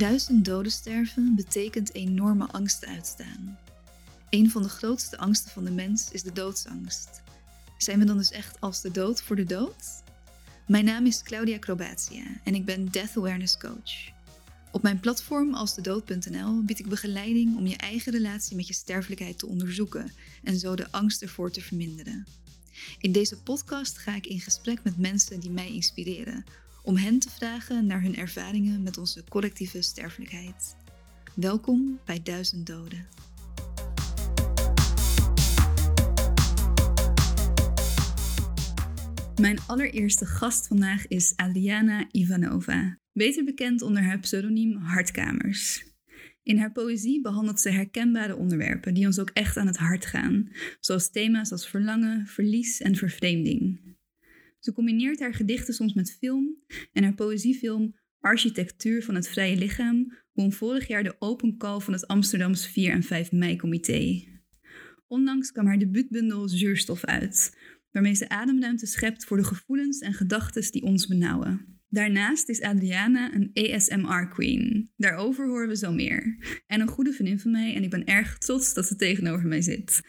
Duizend doden sterven betekent enorme angsten uitstaan. Een van de grootste angsten van de mens is de doodsangst. Zijn we dan dus echt als de dood voor de dood? Mijn naam is Claudia Crobatia en ik ben Death Awareness Coach. Op mijn platform alsdedood.nl bied ik begeleiding om je eigen relatie met je sterfelijkheid te onderzoeken en zo de angst ervoor te verminderen. In deze podcast ga ik in gesprek met mensen die mij inspireren, om hen te vragen naar hun ervaringen met onze collectieve sterfelijkheid. Welkom bij Duizend Doden. Mijn allereerste gast vandaag is Adriana Ivanova, beter bekend onder haar pseudoniem Hartkamers. In haar poëzie behandelt ze herkenbare onderwerpen die ons ook echt aan het hart gaan, zoals thema's als verlangen, verlies en vervreemding. Ze combineert haar gedichten soms met film en haar poëziefilm Architectuur van het Vrije Lichaam won vorig jaar de open call van het Amsterdams 4 en 5 mei-comité. Onlangs kwam haar debuutbundel Zuurstof uit, waarmee ze ademruimte schept voor de gevoelens en gedachten die ons benauwen. Daarnaast is Adriana een ASMR-queen. Daarover horen we zo meer. En een goede vriendin van mij en ik ben erg trots dat ze tegenover mij zit.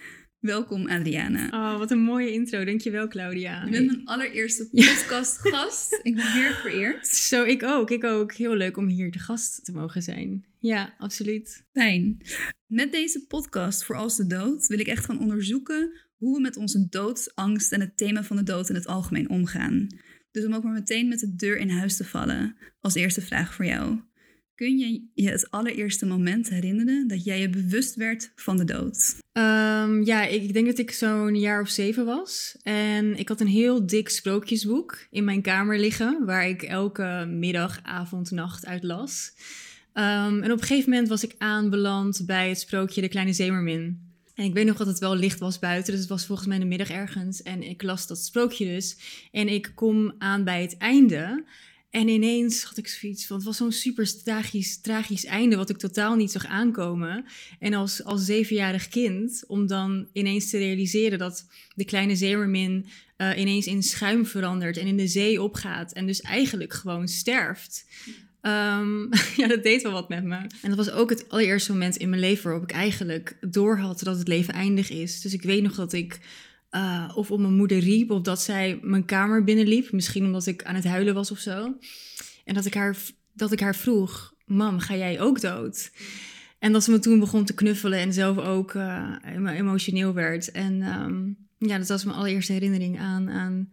Welkom Adriana. Oh, wat een mooie intro. Dankjewel Claudia. Je bent mijn allereerste podcastgast. ik ben heel vereerd. Zo, ik ook. Ik ook. Heel leuk om hier de gast te mogen zijn. Ja, absoluut. Fijn. Met deze podcast voor Als de Dood wil ik echt gaan onderzoeken hoe we met onze doodsangst en het thema van de dood in het algemeen omgaan. Dus om ook maar meteen met de deur in huis te vallen, als eerste vraag voor jou. Kun je je het allereerste moment herinneren dat jij je bewust werd van de dood? Um, ja, ik denk dat ik zo'n jaar of zeven was. En ik had een heel dik sprookjesboek in mijn kamer liggen, waar ik elke middag, avond, nacht uit las. Um, en op een gegeven moment was ik aanbeland bij het sprookje De Kleine Zeemermin. En ik weet nog dat het wel licht was buiten, dus het was volgens mij de middag ergens. En ik las dat sprookje dus. En ik kom aan bij het einde. En ineens had ik zoiets van, het was zo'n super tragisch, tragisch einde, wat ik totaal niet zag aankomen. En als, als zevenjarig kind, om dan ineens te realiseren dat de kleine zeemermin uh, ineens in schuim verandert en in de zee opgaat. En dus eigenlijk gewoon sterft. Um, ja, dat deed wel wat met me. En dat was ook het allereerste moment in mijn leven waarop ik eigenlijk doorhad dat het leven eindig is. Dus ik weet nog dat ik uh, of om mijn moeder riep of dat zij mijn kamer binnenliep. Misschien omdat ik aan het huilen was of zo. En dat ik haar, dat ik haar vroeg, mam, ga jij ook dood? En dat ze me toen begon te knuffelen en zelf ook uh, emotioneel werd. En um, ja, dat was mijn allereerste herinnering aan, aan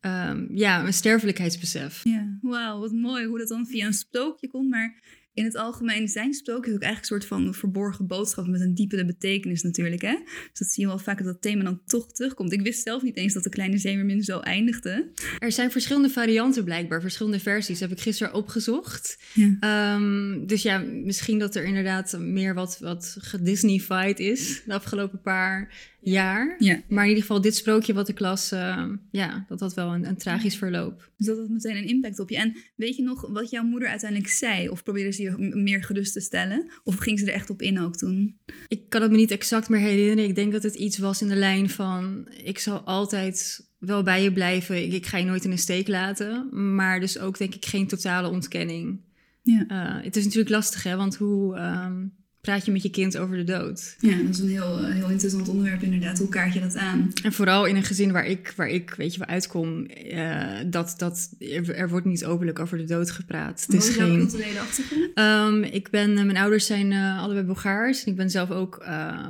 um, ja, een sterfelijkheidsbesef. Ja, wauw, wat mooi hoe dat dan via een sprookje komt. Maar in het algemeen zijn sprookjes ook eigenlijk een soort van verborgen boodschap met een diepere betekenis natuurlijk. Hè? Dus dat zie je wel vaak dat dat thema dan toch terugkomt. Ik wist zelf niet eens dat de kleine zeemermin zo eindigde. Er zijn verschillende varianten blijkbaar, verschillende versies. heb ik gisteren opgezocht. Ja. Um, dus ja, misschien dat er inderdaad meer wat, wat gedisneyfied is de afgelopen paar jaar. Ja. Maar in ieder geval, dit sprookje wat ik las, uh, ja, dat had wel een, een tragisch verloop. Dus dat had meteen een impact op je. En weet je nog wat jouw moeder uiteindelijk zei? Of probeerde ze je meer gerust te stellen? Of ging ze er echt op in ook toen? Ik kan het me niet exact meer herinneren. Ik denk dat het iets was in de lijn van... ik zal altijd wel bij je blijven. Ik, ga je nooit in de steek laten. Maar dus ook denk ik geen totale ontkenning. Ja. Uh, het is natuurlijk lastig, hè? Want hoe... Um, praat je met je kind over de dood. Ja, dat is een heel, eh, heel interessant onderwerp inderdaad. Hoe kaart je dat aan? En vooral in een gezin waar ik, waar ik weet je, wel uitkom, uh, dat, dat, er, wordt niet openlijk over de dood gepraat. Wat is geen... culturele achtergrond? Um, ik ben, uh, mijn ouders zijn allebei Bulgaars. En ik ben zelf ook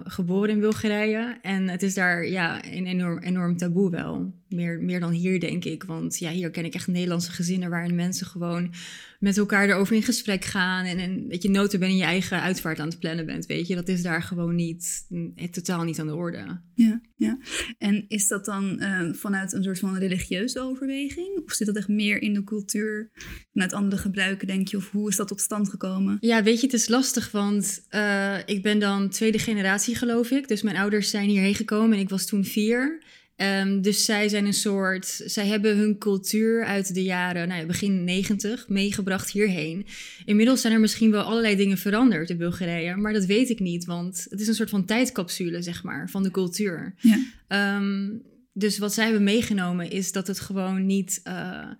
geboren in Bulgarije. En het is daar ja, een enorm, enorm taboe wel. Meer, meer dan hier, denk ik. Want ja, hier ken ik echt Nederlandse gezinnen waarin mensen gewoon met elkaar erover in gesprek gaan. En, en dat je notabene je eigen uitvaart aan het plannen bent, weet je. Dat is daar gewoon niet, eh, totaal niet aan de orde. Ja, ja. En is dat dan uh, vanuit een soort van religieuze overweging? Of zit dat echt meer in de cultuur, vanuit andere gebruiken, denk je? Of hoe is dat tot stand gekomen? Ja, weet je, het is lastig, want uh, ik ben dan tweede generatie, geloof ik. Dus mijn ouders zijn hierheen gekomen en ik was toen vier. Um, dus zij zijn een soort. Zij hebben hun cultuur uit de jaren, nou ja, begin 90 meegebracht hierheen. Inmiddels zijn er misschien wel allerlei dingen veranderd in Bulgarije, maar dat weet ik niet, want het is een soort van tijdcapsule, zeg maar, van de cultuur. Ja. Um, dus wat zij hebben meegenomen is dat het gewoon niet. Uh,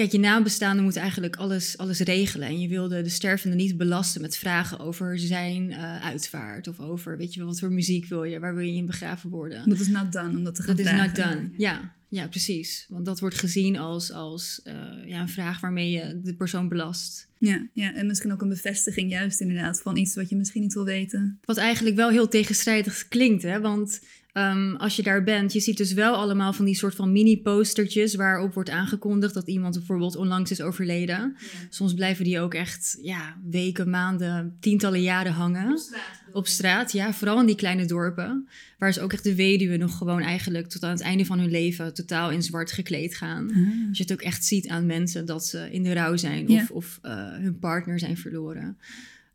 Kijk, je nabestaanden moeten eigenlijk alles, alles regelen. En je wilde de stervende niet belasten met vragen over zijn uh, uitvaart. Of over, weet je wel, wat voor muziek wil je? Waar wil je in begraven worden? Dat is not done, om dat te gaan Dat is not done, ja. Ja, precies. Want dat wordt gezien als, als uh, ja, een vraag waarmee je de persoon belast. Ja, ja, en misschien ook een bevestiging juist inderdaad van iets wat je misschien niet wil weten. Wat eigenlijk wel heel tegenstrijdig klinkt, hè? Want Um, als je daar bent, je ziet dus wel allemaal van die soort van mini-postertjes waarop wordt aangekondigd dat iemand bijvoorbeeld onlangs is overleden. Ja. Soms blijven die ook echt ja, weken, maanden, tientallen jaren hangen. Op straat. Op straat, ja, vooral in die kleine dorpen. Waar ze ook echt de weduwe nog gewoon eigenlijk tot aan het einde van hun leven totaal in zwart gekleed gaan. Ah. Als je het ook echt ziet aan mensen dat ze in de rouw zijn of, ja. of uh, hun partner zijn verloren.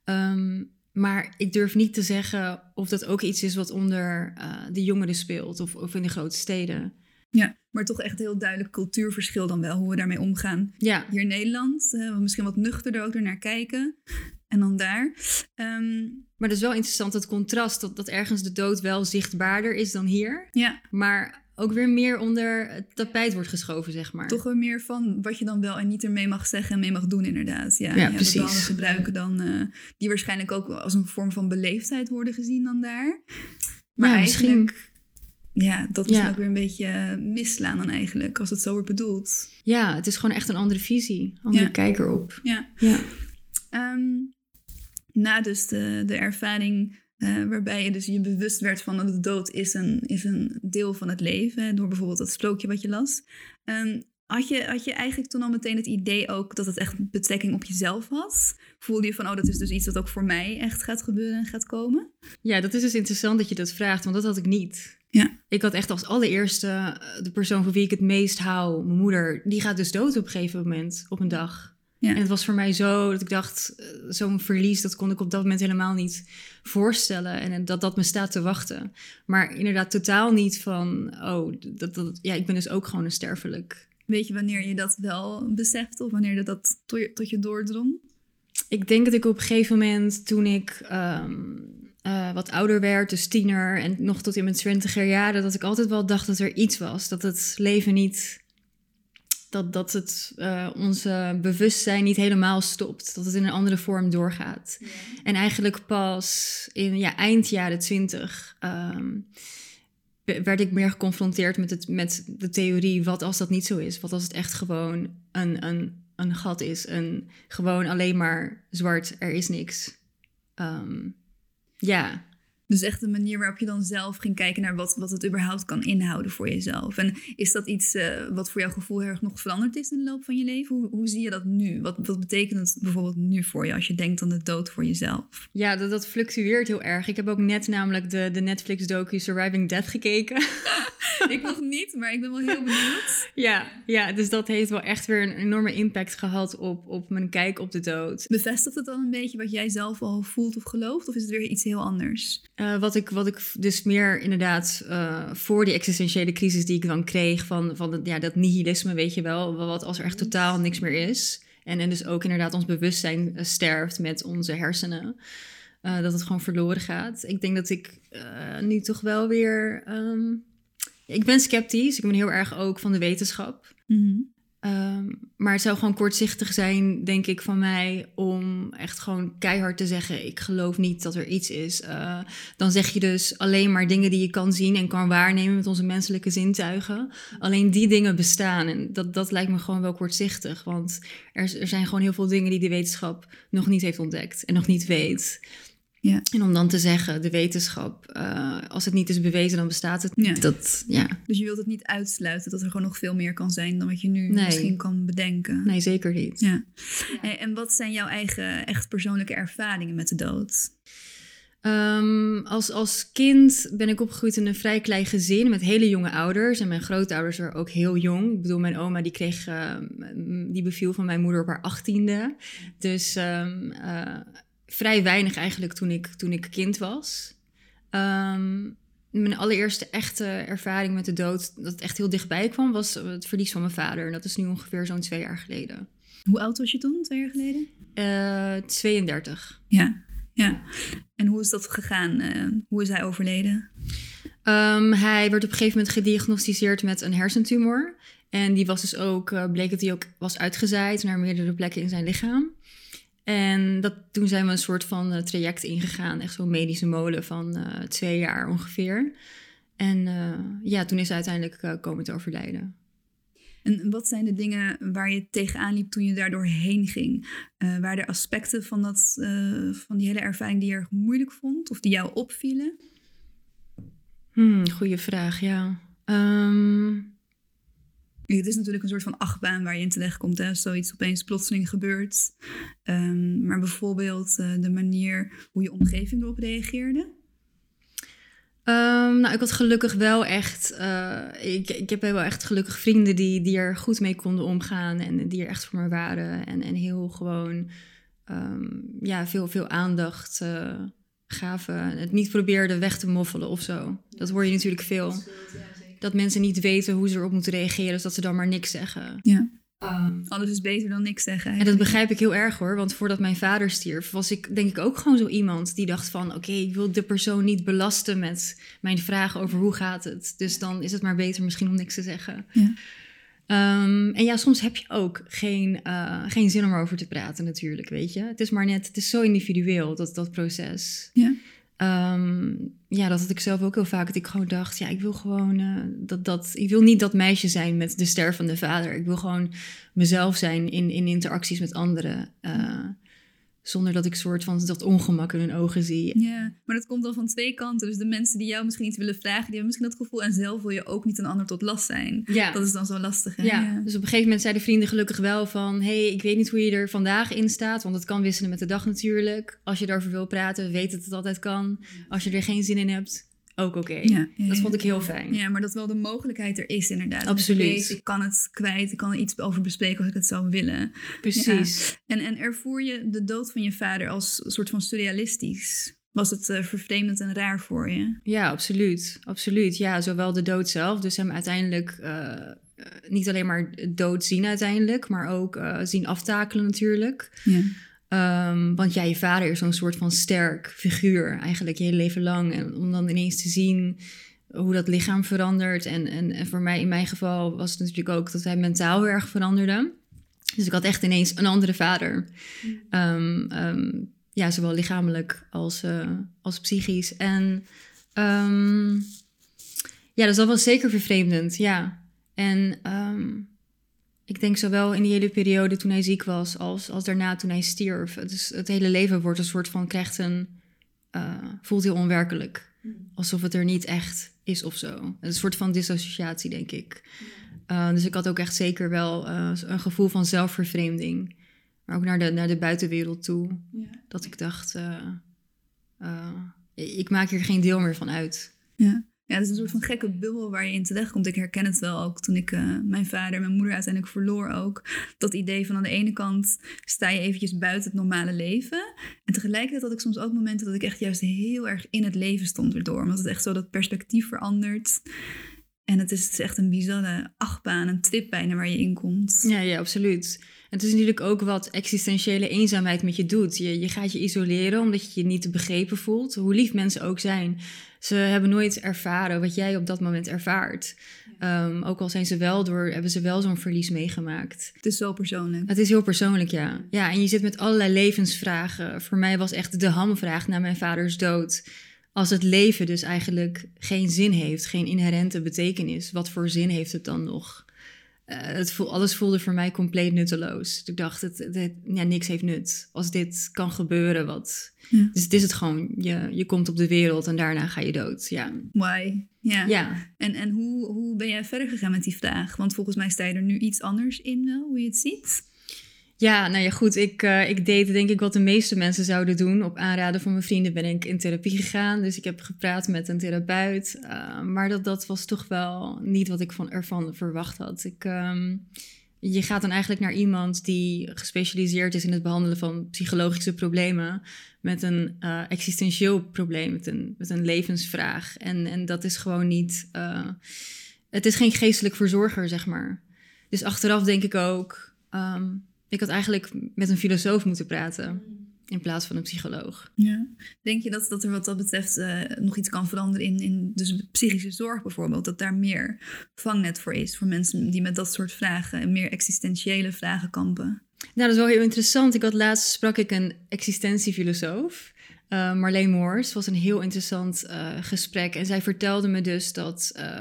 Um, maar ik durf niet te zeggen of dat ook iets is wat onder uh, de jongeren speelt of, of in de grote steden. Ja, maar toch echt heel duidelijk cultuurverschil dan wel, hoe we daarmee omgaan. Ja. Hier in Nederland, uh, we misschien wat nuchterder ook ernaar kijken. En dan daar. Um, maar dat is wel interessant, het contrast, dat, dat ergens de dood wel zichtbaarder is dan hier. Ja. Maar ook weer meer onder het tapijt wordt geschoven, zeg maar. Toch weer meer van wat je dan wel en niet ermee mag zeggen en mee mag doen, inderdaad. Ja, ja, precies. Bepaalde gebruiken dan, uh, die waarschijnlijk ook als een vorm van beleefdheid worden gezien dan daar. Maar ja, eigenlijk, misschien... ja, dat is ja. ook weer een beetje misslaan dan eigenlijk, als het zo wordt bedoeld. Ja, het is gewoon echt een andere visie, andere ja. kijk erop. Ja. ja. Um, na dus de, de ervaring uh, waarbij je dus je bewust werd van dat de dood is een, is een deel van het leven. Door bijvoorbeeld dat sprookje wat je las. Um, had je, had je eigenlijk toen al meteen het idee ook dat het echt betrekking op jezelf was? Voelde je van, oh, dat is dus iets dat ook voor mij echt gaat gebeuren en gaat komen? Ja, dat is dus interessant dat je dat vraagt, want dat had ik niet. Ja. Ik had echt als allereerste eh, de persoon voor wie ik het meest hou, mijn moeder, die gaat dus dood op een gegeven moment, op een dag. Ja. En het was voor mij zo dat ik dacht, eh, zo'n verlies, dat kon ik op dat moment helemaal niet voorstellen. En dat dat me staat te wachten. Maar inderdaad totaal niet van, oh, dat, dat, ja, ik ben dus ook gewoon een sterfelijk. Weet je wanneer je dat wel beseft of wanneer dat tot je, tot je doordrong? Ik denk dat ik op een gegeven moment, toen ik um, uh, wat ouder werd, dus tiener en nog tot in mijn twintiger jaren, dat ik altijd wel dacht dat er iets was. Dat het leven niet dat, dat het uh, onze bewustzijn niet helemaal stopt. Dat het in een andere vorm doorgaat. Ja. En eigenlijk pas in ja, eind jaren twintig um, werd ik meer geconfronteerd met, het, met de theorie: wat als dat niet zo is? Wat als het echt gewoon een, een, een gat is? Een, gewoon alleen maar zwart, er is niks. Um, ja. Dus echt een manier waarop je dan zelf ging kijken naar wat, wat het überhaupt kan inhouden voor jezelf. En is dat iets uh, wat voor jouw gevoel heel erg nog veranderd is in de loop van je leven? Hoe, hoe zie je dat nu? Wat, wat betekent het bijvoorbeeld nu voor je als je denkt aan de dood voor jezelf? Ja, dat, dat fluctueert heel erg. Ik heb ook net namelijk de, de Netflix-docu Surviving Death gekeken. ik nog niet, maar ik ben wel heel benieuwd. Ja, ja, dus dat heeft wel echt weer een enorme impact gehad op, op mijn kijk op de dood. Bevestigt het dan een beetje wat jij zelf al voelt of gelooft? Of is het weer iets heel anders? Uh, wat, ik, wat ik dus meer inderdaad uh, voor die existentiële crisis die ik dan kreeg... van, van ja, dat nihilisme, weet je wel. Wat als er echt totaal niks meer is. En, en dus ook inderdaad ons bewustzijn uh, sterft met onze hersenen. Uh, dat het gewoon verloren gaat. Ik denk dat ik nu toch wel weer... Um, ik ben sceptisch. Ik ben heel erg ook van de wetenschap. Mm -hmm. Um, maar het zou gewoon kortzichtig zijn, denk ik, van mij om echt gewoon keihard te zeggen: Ik geloof niet dat er iets is. Uh, dan zeg je dus alleen maar dingen die je kan zien en kan waarnemen met onze menselijke zintuigen. Alleen die dingen bestaan. En dat, dat lijkt me gewoon wel kortzichtig. Want er, er zijn gewoon heel veel dingen die de wetenschap nog niet heeft ontdekt en nog niet weet. Ja. En om dan te zeggen, de wetenschap, uh, als het niet is bewezen, dan bestaat het ja. Dat, ja. Dus je wilt het niet uitsluiten dat er gewoon nog veel meer kan zijn dan wat je nu nee. misschien kan bedenken. Nee, zeker niet. Ja. ja. En wat zijn jouw eigen echt persoonlijke ervaringen met de dood? Um, als, als kind ben ik opgegroeid in een vrij klein gezin met hele jonge ouders. En mijn grootouders waren ook heel jong. Ik bedoel, mijn oma die kreeg, uh, die beviel van mijn moeder op haar achttiende. Dus um, uh, vrij weinig eigenlijk toen ik, toen ik kind was. Um, mijn allereerste echte ervaring met de dood, dat het echt heel dichtbij kwam, was het verlies van mijn vader. En dat is nu ongeveer zo'n twee jaar geleden. Hoe oud was je toen, twee jaar geleden? Uh, 32. Ja, ja. En hoe is dat gegaan? Uh, hoe is hij overleden? Um, hij werd op een gegeven moment gediagnosticeerd met een hersentumor. En die was dus ook, uh, bleek dat hij ook was uitgezaaid naar meerdere plekken in zijn lichaam. En dat, toen zijn we een soort van uh, traject ingegaan, echt zo'n medische molen van uh, twee jaar ongeveer. En ja, toen is hij uiteindelijk komen te overlijden. En wat zijn de dingen waar je tegenaan liep toen je daar doorheen ging? Uh, waren er aspecten van, dat, uh, van die hele ervaring die je erg moeilijk vond of die jou opvielen? Hmm, goeie vraag, ja. Um... Het is natuurlijk een soort van achtbaan waar je in terecht komt. Hè? Zoiets opeens plotseling gebeurt. Um, maar bijvoorbeeld uh, de manier hoe je omgeving erop reageerde. Um, nou, ik had gelukkig wel echt. Uh, ik, ik heb wel echt gelukkig vrienden die, die er goed mee konden omgaan. En die er echt voor me waren. En, en heel gewoon. Um, ja, veel, veel aandacht uh, gaven. Het niet probeerden weg te moffelen of zo. Dat hoor je natuurlijk veel. Dat mensen niet weten hoe ze erop moeten reageren. Dus dat ze dan maar niks zeggen. Ja. Um, Alles is beter dan niks zeggen. En dat begrijp ik heel erg hoor. Want voordat mijn vader stierf, was ik denk ik ook gewoon zo iemand die dacht van... oké, ik wil de persoon niet belasten met mijn vragen over hoe gaat het. Dus dan is het maar beter misschien om niks te zeggen. Ja. Um, en ja, soms heb je ook geen, uh, geen zin om erover te praten natuurlijk, weet je. Het is maar net, het is zo individueel, dat, dat proces. Ja. Um, ja, dat had ik zelf ook heel vaak. Dat ik gewoon dacht, ja, ik wil gewoon uh, dat, dat. Ik wil niet dat meisje zijn met de stervende vader. Ik wil gewoon mezelf zijn in, in interacties met anderen. Uh, zonder dat ik soort van dat ongemak in hun ogen zie. Ja, maar dat komt dan van twee kanten. Dus de mensen die jou misschien iets willen vragen, die hebben misschien dat gevoel. En zelf wil je ook niet een ander tot last zijn. Ja. Dat is dan zo lastig. Hè? Ja. ja. dus op een gegeven moment zeiden vrienden gelukkig wel van... hey, ik weet niet hoe je er vandaag in staat. Want het kan wisselen met de dag natuurlijk. Als je daarover wil praten, weet dat het altijd kan. Als je er geen zin in hebt, ook oké. Ja, dat vond ik heel fijn. Ja, maar dat wel de mogelijkheid er is inderdaad. Absoluut. Ik, kan het kwijt, ik kan er iets over bespreken als ik het zou willen. Precies. En, en ervoer je de dood van je vader als soort van surrealistisch? Was het uh, vervreemdend en raar voor je? Ja, absoluut. Absoluut. Ja, zowel de dood zelf, dus hem uiteindelijk uh, niet alleen maar dood zien uiteindelijk, maar ook uh, zien aftakelen natuurlijk. Ja. Um, want ja, je vader is zo'n soort van sterk figuur eigenlijk je hele leven lang. En om dan ineens te zien hoe dat lichaam verandert. En, en, en voor mij, in mijn geval, was het natuurlijk ook dat hij mentaal heel erg veranderde. Dus ik had echt ineens een andere vader. Um, um, ja, zowel lichamelijk als, uh, als psychisch. En ja, dus dat was zeker vervreemdend, ja. En ik denk zowel in die hele periode toen hij ziek was, als, als daarna toen hij stierf. Dus het hele leven wordt een soort van, krijgt een, uh, voelt heel onwerkelijk. Hmm. Alsof het er niet echt is of zo. Een soort van dissociatie, denk ik. Uh, dus ik had ook echt zeker wel uh, een gevoel van zelfvervreemding. Maar ook naar de, naar de buitenwereld toe. Ja. Dat ik dacht, ik maak hier geen deel meer van uit. Ja. Ja, het is een soort van gekke bubbel waar je in terecht komt. Ik herken het wel ook toen ik uh, mijn vader en mijn moeder uiteindelijk verloor ook. Dat idee van aan de ene kant sta je eventjes buiten het normale leven. En tegelijkertijd had ik soms ook momenten dat ik echt juist heel erg in het leven stond erdoor. Omdat het echt zo dat perspectief verandert. En het is, het is echt een bizarre achtbaan, een trip bijna waar je in komt. Ja, ja, absoluut. Het is natuurlijk ook wat existentiële eenzaamheid met je doet. Je, je gaat je isoleren omdat je je niet begrepen voelt. Hoe lief mensen ook zijn. Ze hebben nooit ervaren wat jij op dat moment ervaart. Um, ook al zijn ze wel door, hebben ze wel zo'n verlies meegemaakt. Het is zo persoonlijk. Het is heel persoonlijk, ja. Ja, en je zit met allerlei levensvragen. Voor mij was echt de hamvraag na mijn vaders dood. Als het leven dus eigenlijk geen zin heeft, geen inherente betekenis, wat voor zin heeft het dan nog? Uh, het voel, alles voelde voor mij compleet nutteloos. Ik dacht, het, het, ja, niks heeft nut. Als dit kan gebeuren, wat... Ja. Dus het is het gewoon. Je, je komt op de wereld en daarna ga je dood. Ja. Why? Ja. ja. En, en hoe, hoe ben jij verder gegaan met die vraag? Want volgens mij sta je er nu iets anders in wel, hoe je het ziet. Ja, nou ja, goed. Ik, uh, ik deed denk ik wat de meeste mensen zouden doen. Op aanraden van mijn vrienden ben ik in therapie gegaan. Dus ik heb gepraat met een therapeut. Uh, maar dat, dat was toch wel niet wat ik van, ervan verwacht had. Ik, um, je gaat dan eigenlijk naar iemand die gespecialiseerd is in het behandelen van psychologische problemen. Met een uh, existentieel probleem, met een, met een levensvraag. En, en dat is gewoon niet. het is geen geestelijk verzorger, zeg maar. Dus achteraf denk ik ook. Um, ik had eigenlijk met een filosoof moeten praten. in plaats van een psycholoog. Ja. Denk je dat, dat er wat dat betreft uh, nog iets kan veranderen in, in dus psychische zorg bijvoorbeeld? Dat daar meer vangnet voor is voor mensen die met dat soort vragen, meer existentiële vragen kampen? Nou, dat is wel heel interessant. Ik had laatst sprak ik een existentiefilosoof. Uh, Marleen Moors was een heel interessant uh, gesprek. En zij vertelde me dus dat uh,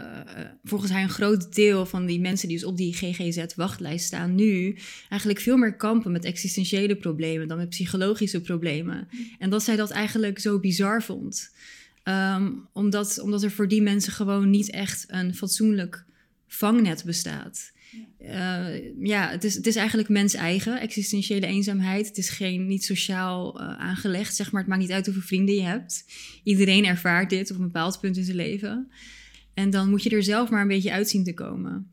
volgens haar een groot deel van die mensen die dus op die GGZ-wachtlijst staan nu eigenlijk veel meer kampen met existentiële problemen dan met psychologische problemen. En dat zij dat eigenlijk zo bizar vond. Um, omdat, omdat er voor die mensen gewoon niet echt een fatsoenlijk vangnet bestaat. Uh, ja, het is, het is eigenlijk mens-eigen, existentiële eenzaamheid. Het is geen, niet sociaal uh, aangelegd, zeg maar. Het maakt niet uit hoeveel vrienden je hebt. Iedereen ervaart dit op een bepaald punt in zijn leven. En dan moet je er zelf maar een beetje uit zien te komen.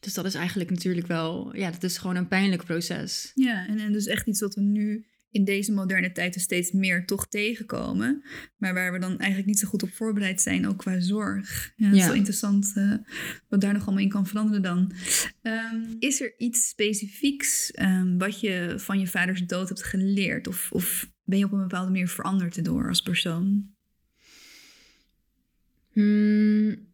Dus dat is eigenlijk natuurlijk wel, ja, dat is gewoon een pijnlijk proces. Ja, en, en dus echt iets wat we nu in deze moderne tijd er steeds meer toch tegenkomen. Maar waar we dan eigenlijk niet zo goed op voorbereid zijn, ook qua zorg. Ja, dat is wel interessant uh, wat daar nog allemaal in kan veranderen dan. Um, is er iets specifieks um, wat je van je vaders dood hebt geleerd? Of, of ben je op een bepaalde manier veranderd erdoor als persoon? Hmm.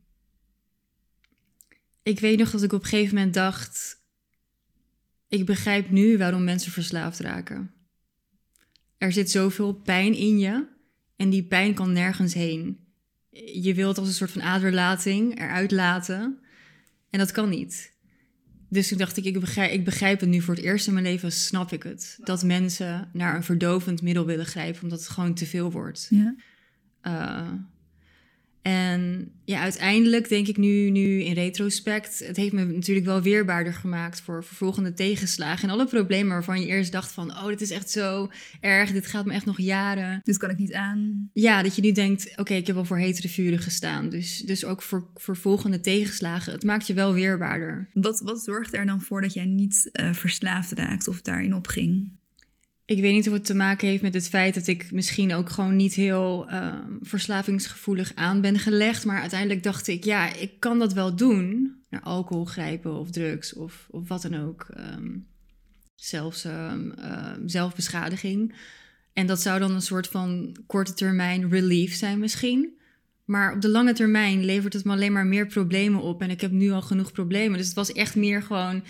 Ik weet nog dat ik op een gegeven moment dacht... Ik begrijp nu waarom mensen verslaafd raken er zit zoveel pijn in je en die pijn kan nergens heen. Je wilt als een soort van aderlating eruit laten en dat kan niet. Dus toen dacht ik, ik begrijp, ik begrijp het nu voor het eerst in mijn leven, snap ik het. Dat mensen naar een verdovend middel willen grijpen omdat het gewoon te veel wordt. Ja. Uh, en ja, uiteindelijk denk ik nu, nu in retrospect, het heeft me natuurlijk wel weerbaarder gemaakt voor vervolgende tegenslagen. En alle problemen waarvan je eerst dacht van, oh, dit is echt zo erg, dit gaat me echt nog jaren. Dit kan ik niet aan. Ja, dat je nu denkt, oké, ik heb al voor hetere vuren gestaan. Dus, dus ook voor, voor volgende tegenslagen, het maakt je wel weerbaarder. Wat, wat zorgt er dan voor dat jij niet uh, verslaafd raakt of daarin opging? Ik weet niet of het te maken heeft met het feit dat ik misschien ook gewoon niet heel uh, verslavingsgevoelig aan ben gelegd. Maar uiteindelijk dacht ik, ja, ik kan dat wel doen. Naar alcohol grijpen of drugs of, of wat dan ook. Um, zelfs uh, zelfbeschadiging. En dat zou dan een soort van korte termijn relief zijn misschien. Maar op de lange termijn levert het me alleen maar meer problemen op. En ik heb nu al genoeg problemen. Dus het was echt meer gewoon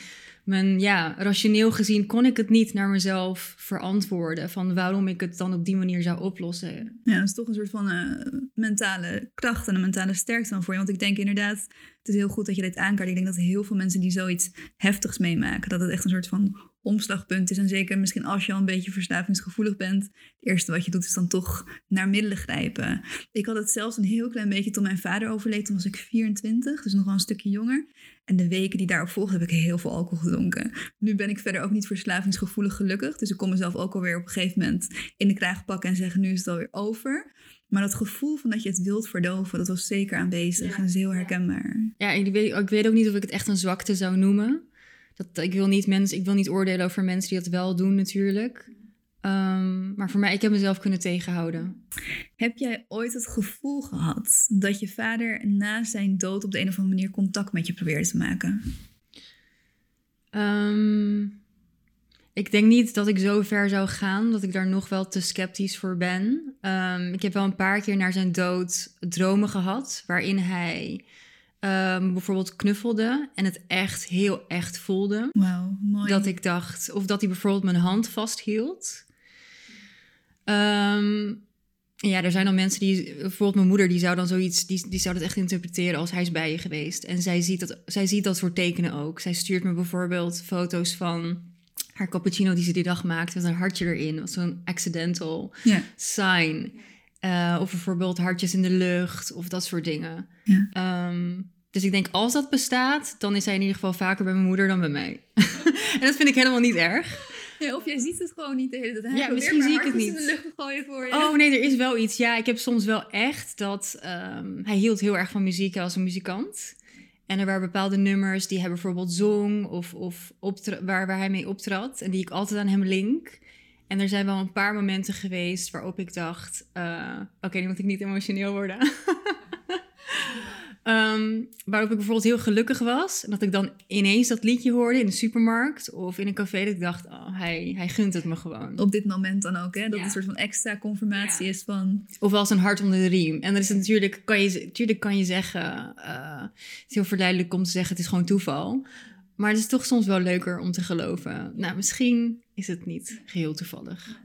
mijn, ja, rationeel gezien kon ik het niet naar mezelf verantwoorden. Van waarom ik het dan op die manier zou oplossen. Ja, dat is toch een soort van uh, mentale kracht en een mentale sterkte dan voor je. Want ik denk inderdaad, het is heel goed dat je dit aankaart. Ik denk dat heel veel mensen die zoiets heftigs meemaken, dat het echt een soort van omslagpunt is. En zeker misschien als je al een beetje verslavingsgevoelig bent. Het eerste wat je doet is dan toch naar middelen grijpen. Ik had het zelfs een heel klein beetje toen mijn vader overleed. Toen was ik 24, dus nog wel een stukje jonger. En de weken die daarop volgden heb ik heel veel alcohol gedronken. Nu ben ik verder ook niet verslavingsgevoelig gelukkig. Dus ik kon mezelf ook alweer op een gegeven moment in de kraag pakken en zeggen nu is het alweer over. Maar dat gevoel van dat je het wilt verdoven, dat was zeker aanwezig en is heel herkenbaar. Ja, ik weet, ik weet ook niet of ik het echt een zwakte zou noemen. Dat, ik, wil niet mensen, ik wil niet oordelen over mensen die dat wel doen natuurlijk. Um, maar voor mij, ik heb mezelf kunnen tegenhouden. Heb jij ooit het gevoel gehad dat je vader na zijn dood op de een of andere manier contact met je probeerde te maken? Um, ik denk niet dat ik zo ver zou gaan, dat ik daar nog wel te sceptisch voor ben. Um, ik heb wel een paar keer na zijn dood dromen gehad, waarin hij um, bijvoorbeeld knuffelde en het echt heel echt voelde. Wauw, mooi. Dat ik dacht, of dat hij bijvoorbeeld mijn hand vasthield. Um, ja, er zijn dan mensen die, bijvoorbeeld mijn moeder, die zou dan zoiets, die, die zou dat echt interpreteren als hij is bij je geweest. En zij ziet, dat, zij ziet dat soort tekenen ook. Zij stuurt me bijvoorbeeld foto's van haar cappuccino die ze die dag maakte met een hartje erin. was zo'n accidental yeah. sign. Uh, of bijvoorbeeld hartjes in de lucht of dat soort dingen. Yeah. Um, dus ik denk, als dat bestaat, dan is hij in ieder geval vaker bij mijn moeder dan bij mij. en dat vind ik helemaal niet erg. Ja, of jij ziet het gewoon niet de hele tijd. ja, misschien zie ik het niet. in de lucht gooien voor je. Oh nee, er is wel iets. Ja, ik heb soms wel echt dat... Um, hij hield heel erg van muziek als een muzikant. En er waren bepaalde nummers die hij bijvoorbeeld zong of, of waar, waar hij mee optrad. En die ik altijd aan hem link. En er zijn wel een paar momenten geweest waarop ik dacht... Uh, Oké, okay, nu moet ik niet emotioneel worden. Ehm, waarop ik bijvoorbeeld heel gelukkig was. En dat ik dan ineens dat liedje hoorde in de supermarkt of in een café. Dat ik dacht, oh, hij, hij gunt het me gewoon. Op dit moment dan ook, hè? Dat het een soort van extra confirmatie is van... Of als een hart onder de riem. En dan is het natuurlijk, kan je, natuurlijk kan je zeggen... eh, het is heel verleidelijk om te zeggen, het is gewoon toeval. Maar het is toch soms wel leuker om te geloven. Nou, misschien is het niet geheel toevallig.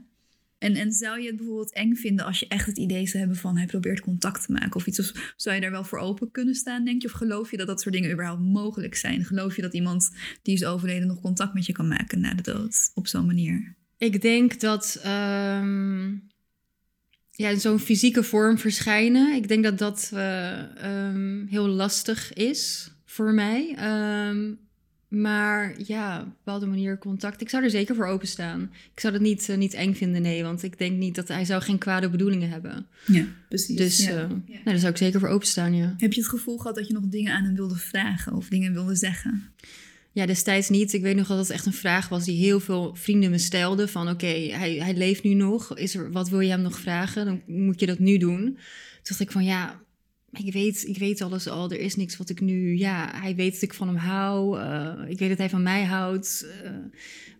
En, en zou je het bijvoorbeeld eng vinden als je echt het idee zou hebben van hij probeert contact te maken of iets? Of zou je daar wel voor open kunnen staan, denk je? Of geloof je dat dat soort dingen überhaupt mogelijk zijn? Geloof je dat iemand die is overleden nog contact met je kan maken na de dood op zo'n manier? Ik denk dat ehm, ja, zo'n fysieke vorm verschijnen, ik denk dat dat eh, ehm, heel lastig is voor mij. Ehm, maar ja, op een bepaalde manier contact. Ik zou er zeker voor openstaan. Ik zou dat niet, eh, niet eng vinden, nee. Want ik denk niet dat hij zou geen kwade bedoelingen hebben. Ja, precies. Dus ja. eh, nou, daar zou ik zeker voor openstaan, ja. Heb je het gevoel gehad dat je nog dingen aan hem wilde vragen of dingen wilde zeggen? Ja, destijds niet. Ik weet nog dat het echt een vraag was die heel veel vrienden me stelden. Van oké, hij, hij leeft nu nog. Is er, wat wil je hem nog vragen? Dan moet je dat nu doen. Toen dacht ik van ja, ik weet, ik weet alles al. Er is niks wat ik nu... Ja, hij weet dat ik van hem hou. eh, ik weet dat hij van mij houdt. eh,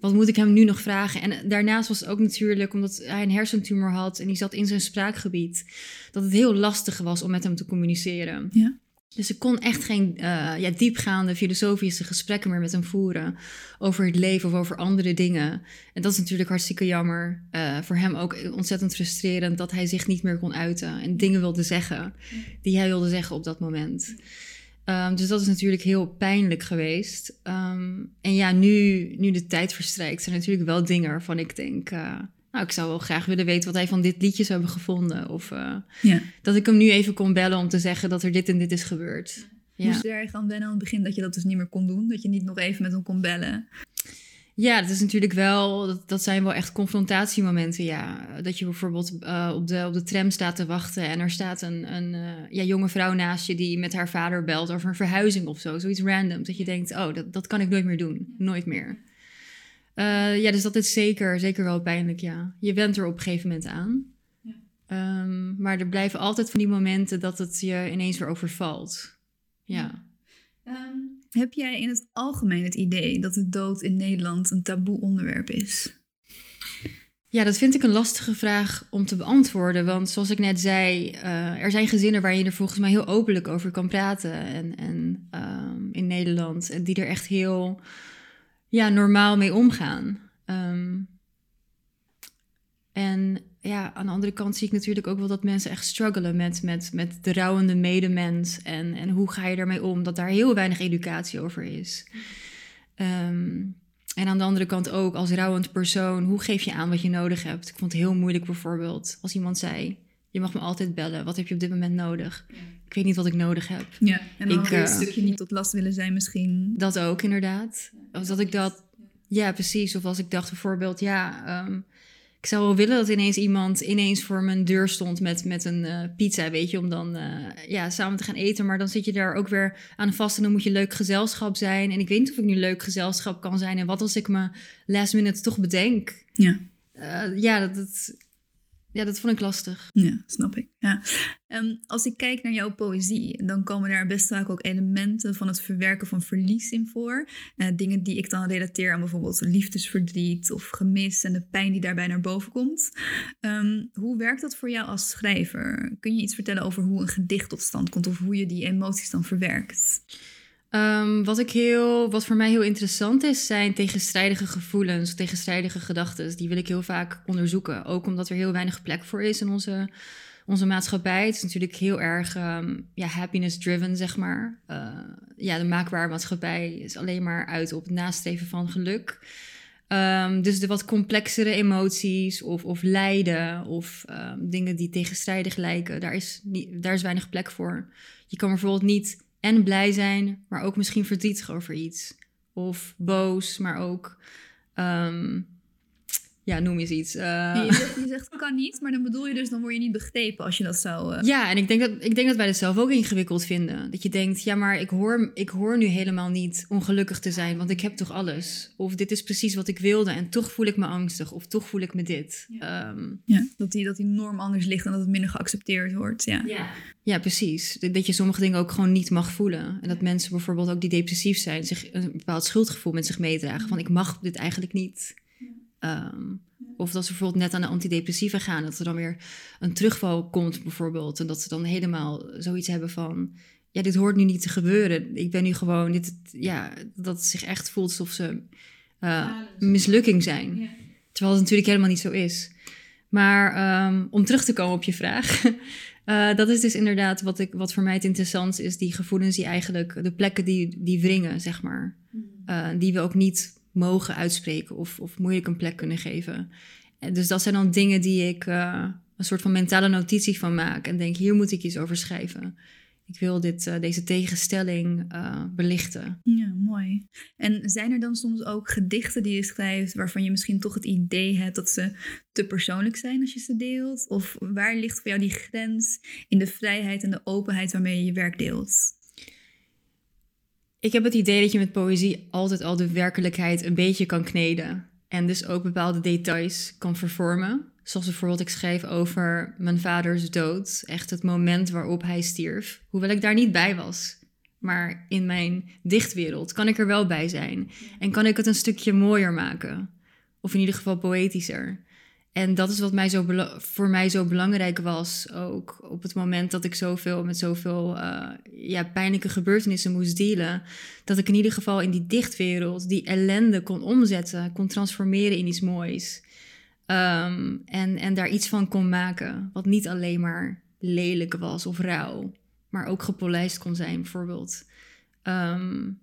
wat moet ik hem nu nog vragen? En daarnaast was het ook natuurlijk, omdat hij een hersentumor had... en die zat in zijn spraakgebied... dat het heel lastig was om met hem te communiceren. Ja. Dus ik kon echt geen eh, ja, diepgaande filosofische gesprekken meer met hem voeren over het leven of over andere dingen. En dat is natuurlijk hartstikke jammer. Eh, voor hem ook ontzettend frustrerend dat hij zich niet meer kon uiten en dingen wilde zeggen die hij wilde zeggen op dat moment. Ehm, dus dat is natuurlijk heel pijnlijk geweest. Ehm, en ja, nu, nu de tijd verstrijkt, zijn natuurlijk wel dingen waarvan ik denk. eh, nou, ik zou wel graag willen weten wat hij van dit liedje zou hebben gevonden. Of eh, Ja. dat ik hem nu even kon bellen om te zeggen dat er dit en dit is gebeurd. Ja, Moest je er erg aan wennen aan het begin dat je dat dus niet meer kon doen? Dat je niet nog even met hem kon bellen? ja dat is natuurlijk wel, dat, dat zijn wel echt confrontatiemomenten. Ja. Dat je bijvoorbeeld eh, op, de, op de tram staat te wachten en er staat een, een eh, ja, jonge vrouw naast je die met haar vader belt over een verhuizing of zo. Zoiets random. Dat je denkt, oh, dat, dat kan ik nooit meer doen. Nooit meer. Eh, ja, dus dat is zeker, zeker wel pijnlijk, ja. Je went er op een gegeven moment aan. Ja. Ehm, maar er blijven altijd van die momenten dat het je ineens weer overvalt. Ja. Ehm, heb jij in het algemeen het idee dat de dood in Nederland een taboe onderwerp is? Ja, dat vind ik een lastige vraag om te beantwoorden. Want zoals ik net zei, eh, er zijn gezinnen waar je er volgens mij heel openlijk over kan praten. En, en ehm, in Nederland. En die er echt heel ja, normaal mee omgaan. Ehm, en ja, aan de andere kant zie ik natuurlijk ook wel dat mensen echt struggelen met, met, met de rouwende medemens. En, en hoe ga je daarmee om? Dat daar heel weinig educatie over is. Ehm, en aan de andere kant ook, als rouwend persoon, hoe geef je aan wat je nodig hebt? Ik vond het heel moeilijk bijvoorbeeld als iemand zei: Je mag me altijd bellen, wat heb je op dit moment nodig? Ik weet niet wat ik nodig heb. Ja, en dan Ik, weer een eh, stukje niet tot last willen zijn misschien. Dat ook inderdaad. Of dat ik dat, ja, precies. Of als ik dacht bijvoorbeeld, ja, ehm, ik zou wel willen dat ineens iemand ineens voor mijn deur stond met, met een eh, pizza, weet je, om dan eh, ja, samen te gaan eten. Maar dan zit je daar ook weer aan vast en dan moet je leuk gezelschap zijn. En ik weet niet of ik nu leuk gezelschap kan zijn. En wat als ik me last minute toch bedenk? Ja. Ja, dat, dat, ja, dat vond ik lastig. Ja, snap ik. Ja. Ehm, als ik kijk naar jouw poëzie, dan komen daar best vaak ook elementen van het verwerken van verlies in voor. Eh, dingen die ik dan relateer aan bijvoorbeeld liefdesverdriet of gemis en de pijn die daarbij naar boven komt. Ehm, hoe werkt dat voor jou als schrijver? Kun je iets vertellen over hoe een gedicht tot stand komt of hoe je die emoties dan verwerkt? Ehm, wat, ik heel, wat voor mij heel interessant is, zijn tegenstrijdige gevoelens, tegenstrijdige gedachten. Die wil ik heel vaak onderzoeken. Ook omdat er heel weinig plek voor is in onze, onze maatschappij. Het is natuurlijk heel erg ehm, ja, happiness-driven, zeg maar. Eh, ja, de maakbare maatschappij is alleen maar uit op het nastreven van geluk. Ehm, dus de wat complexere emoties of, of lijden of dingen die tegenstrijdig lijken, daar is, daar is weinig plek voor. Je kan bijvoorbeeld niet en blij zijn, maar ook misschien verdrietig over iets. Of boos, maar ook ehm, ja, noem eens iets. Uh... Je, zegt, je zegt kan niet, maar dan bedoel je dus, dan word je niet begrepen als je dat zou... Uh... Ja, en ik denk, dat, ik denk dat wij dat zelf ook ingewikkeld vinden. Dat je denkt, ja, maar ik hoor, ik hoor nu helemaal niet ongelukkig te zijn, want ik heb toch alles. Of dit is precies wat ik wilde en toch voel ik me angstig, of toch voel ik me dit. Ja, ehm, ja dat, die, dat die norm anders ligt en dat het minder geaccepteerd wordt. Ja, ja. ja precies. Dat je sommige dingen ook gewoon niet mag voelen. En dat mensen bijvoorbeeld ook die depressief zijn, zich een bepaald schuldgevoel met zich meedragen. Van ik mag dit eigenlijk niet. Um, of dat ze bijvoorbeeld net aan de antidepressiva gaan, dat er dan weer een terugval komt bijvoorbeeld. En dat ze dan helemaal zoiets hebben van, ja, dit hoort nu niet te gebeuren. Ik ben nu gewoon, dit, ja, dat het zich echt voelt alsof ze uh, mislukking zijn. Terwijl het natuurlijk helemaal niet zo is. Maar um, om terug te komen op je vraag. Uh, dat is dus inderdaad wat, ik, wat voor mij het interessant is. Die gevoelens die eigenlijk, de plekken die, die wringen, zeg maar. Uh, die we ook niet mogen uitspreken of, of moeilijk een plek kunnen geven. En dus dat zijn dan dingen die ik uh, een soort van mentale notitie van maak en denk, hier moet ik iets over schrijven. Ik wil dit, uh, deze tegenstelling uh, belichten. Ja, mooi. En zijn er dan soms ook gedichten die je schrijft waarvan je misschien toch het idee hebt dat ze te persoonlijk zijn als je ze deelt? Of waar ligt voor jou die grens in de vrijheid en de openheid waarmee je je werk deelt? Ik heb het idee dat je met poëzie altijd al de werkelijkheid een beetje kan kneden. En dus ook bepaalde details kan vervormen. Zoals bijvoorbeeld ik schreef over mijn vaders dood. Echt het moment waarop hij stierf. Hoewel ik daar niet bij was. Maar in mijn dichtwereld kan ik er wel bij zijn. En kan ik het een stukje mooier maken. Of in ieder geval poëtischer. En dat is wat mij zo voor mij zo belangrijk was. Ook op het moment dat ik zoveel met zoveel uh, ja, pijnlijke gebeurtenissen moest dealen. Dat ik in ieder geval in die dichtwereld die ellende kon omzetten, kon transformeren in iets moois. Um, en, en daar iets van kon maken. Wat niet alleen maar lelijk was of rauw, maar ook gepolijst kon zijn, bijvoorbeeld. Um,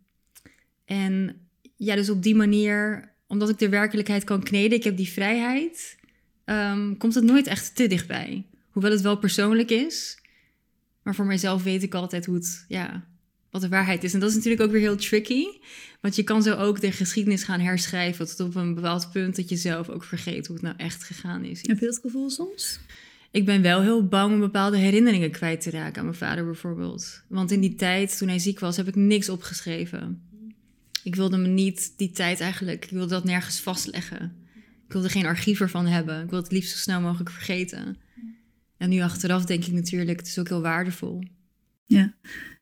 en ja, dus op die manier, omdat ik de werkelijkheid kan kneden, ik heb die vrijheid um, komt het nooit echt te dichtbij. Hoewel het wel persoonlijk is. Maar voor mijzelf weet ik altijd hoe het, ja, wat de waarheid is. En dat is natuurlijk ook weer heel tricky. Want je kan zo ook de geschiedenis gaan herschrijven tot op een bepaald punt dat je zelf ook vergeet hoe het nou echt gegaan is. Heb je dat gevoel soms? Ik ben wel heel bang om bepaalde herinneringen kwijt te raken aan mijn vader bijvoorbeeld. Want in die tijd, toen hij ziek was, heb ik niks opgeschreven. Ik wilde me niet die tijd eigenlijk, ik wilde dat nergens vastleggen. Ik wilde geen archief ervan hebben. Ik wilde het liefst zo snel mogelijk vergeten. En nu achteraf denk ik natuurlijk, het is ook heel waardevol. Ja.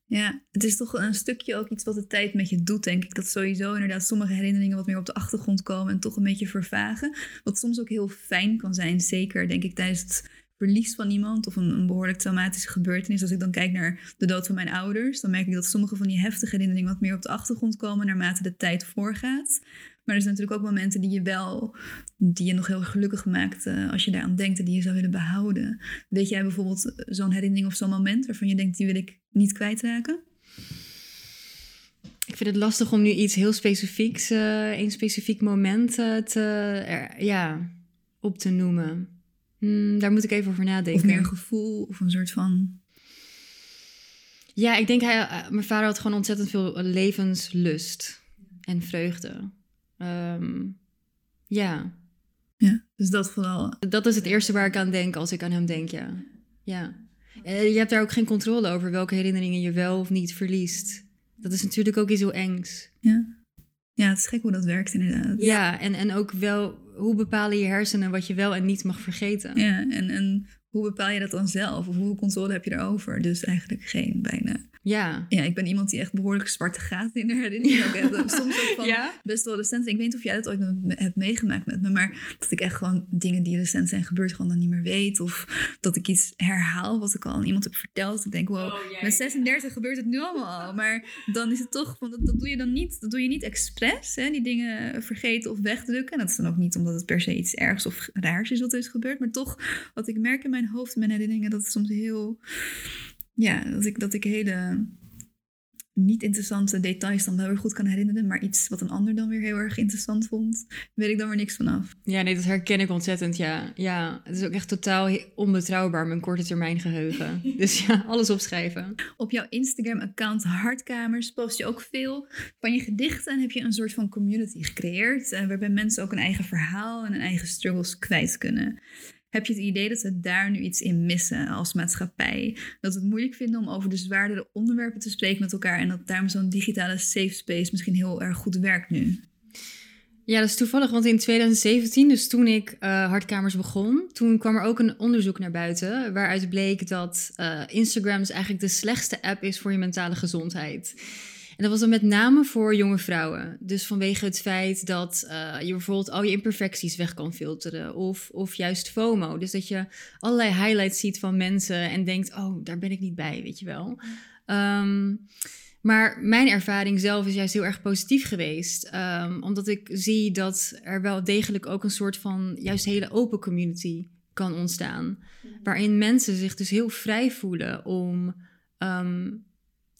Ja, het is toch een stukje ook iets wat de tijd met je doet, denk ik. Dat sowieso inderdaad sommige herinneringen wat meer op de achtergrond komen en toch een beetje vervagen. Wat soms ook heel fijn kan zijn, zeker denk ik tijdens verlies van iemand of een, behoorlijk traumatische gebeurtenis. Als ik dan kijk naar de dood van mijn ouders, dan merk ik dat sommige van die heftige herinneringen wat meer op de achtergrond komen naarmate de tijd voorgaat. Maar er zijn natuurlijk ook momenten die je wel, die je nog heel gelukkig maakt uh, als je daaraan denkt en die je zou willen behouden. Weet jij bijvoorbeeld zo'n herinnering of zo'n moment waarvan je denkt, die wil ik niet kwijtraken? Ik vind het lastig om nu iets heel specifieks, uh, een specifiek moment uh, te, ja, op te noemen. Hmm, daar moet ik even over nadenken. Of meer gevoel of een soort van. Ja, ik denk hij, mijn vader had gewoon ontzettend veel levenslust en vreugde. Um, ja. Ja, dus dat vooral. Dat is het eerste waar ik aan denk als ik aan hem denk, ja. Ja. je hebt daar ook geen controle over welke herinneringen je wel of niet verliest. Dat is natuurlijk ook iets heel engs. Ja. Ja, het is gek hoe dat werkt inderdaad. Ja, en, en ook wel, hoe bepalen je hersenen wat je wel en niet mag vergeten? Ja, en, en hoe bepaal je dat dan zelf? Of hoeveel controle heb je erover? Dus eigenlijk geen, bijna. Ja. Ja, ik ben iemand die echt behoorlijk zwarte gaten in de herinnering ook heeft. Soms ook van ja? best wel recent. Ik weet niet of jij dat ooit hebt meegemaakt met me, maar dat ik echt gewoon dingen die recent zijn gebeurd gewoon dan niet meer weet. Of dat ik iets herhaal wat ik al aan iemand heb verteld. Ik denk, wow, oh, met 36 gebeurt het nu allemaal al. Maar dan is het toch, want dat, dat doe je dan niet, dat doe je niet expres, hè, die dingen vergeten of wegdrukken. En dat is dan ook niet omdat het per se iets ergs of raars is wat er is gebeurd. Maar toch, wat ik merk in mijn hoofd en mijn herinneringen, dat het soms heel ja, dat ik, dat ik hele niet interessante details dan wel weer goed kan herinneren, maar iets wat een ander dan weer heel erg interessant vond, weet ik dan weer niks vanaf. Ja, nee, dat herken ik ontzettend, ja. Ja, het is ook echt totaal onbetrouwbaar, mijn korte termijn geheugen. dus ja, alles opschrijven. Op jouw Instagram-account Hartkamers post je ook veel van je gedichten en heb je een soort van community gecreëerd, uh, waarbij mensen ook een eigen verhaal en een eigen struggles kwijt kunnen. Heb je het idee dat we daar nu iets in missen als maatschappij? Dat we het moeilijk vinden om over de zwaardere onderwerpen te spreken met elkaar en dat daarom zo'n digitale safe space misschien heel erg goed werkt nu? Ja, dat is toevallig, want in 2017, dus toen ik uh, Hartkamers begon, toen kwam er ook een onderzoek naar buiten waaruit bleek dat uh, Instagram dus eigenlijk de slechtste app is voor je mentale gezondheid. En dat was dan met name voor jonge vrouwen. Dus vanwege het feit dat uh, je bijvoorbeeld al je imperfecties weg kan filteren. Of, of juist FOMO. Dus dat je allerlei highlights ziet van mensen en denkt: oh, daar ben ik niet bij, weet je wel. Um, maar mijn ervaring zelf is juist heel erg positief geweest. Um, omdat ik zie dat er wel degelijk ook een soort van juist hele open community kan ontstaan. Waarin mensen zich dus heel vrij voelen om um,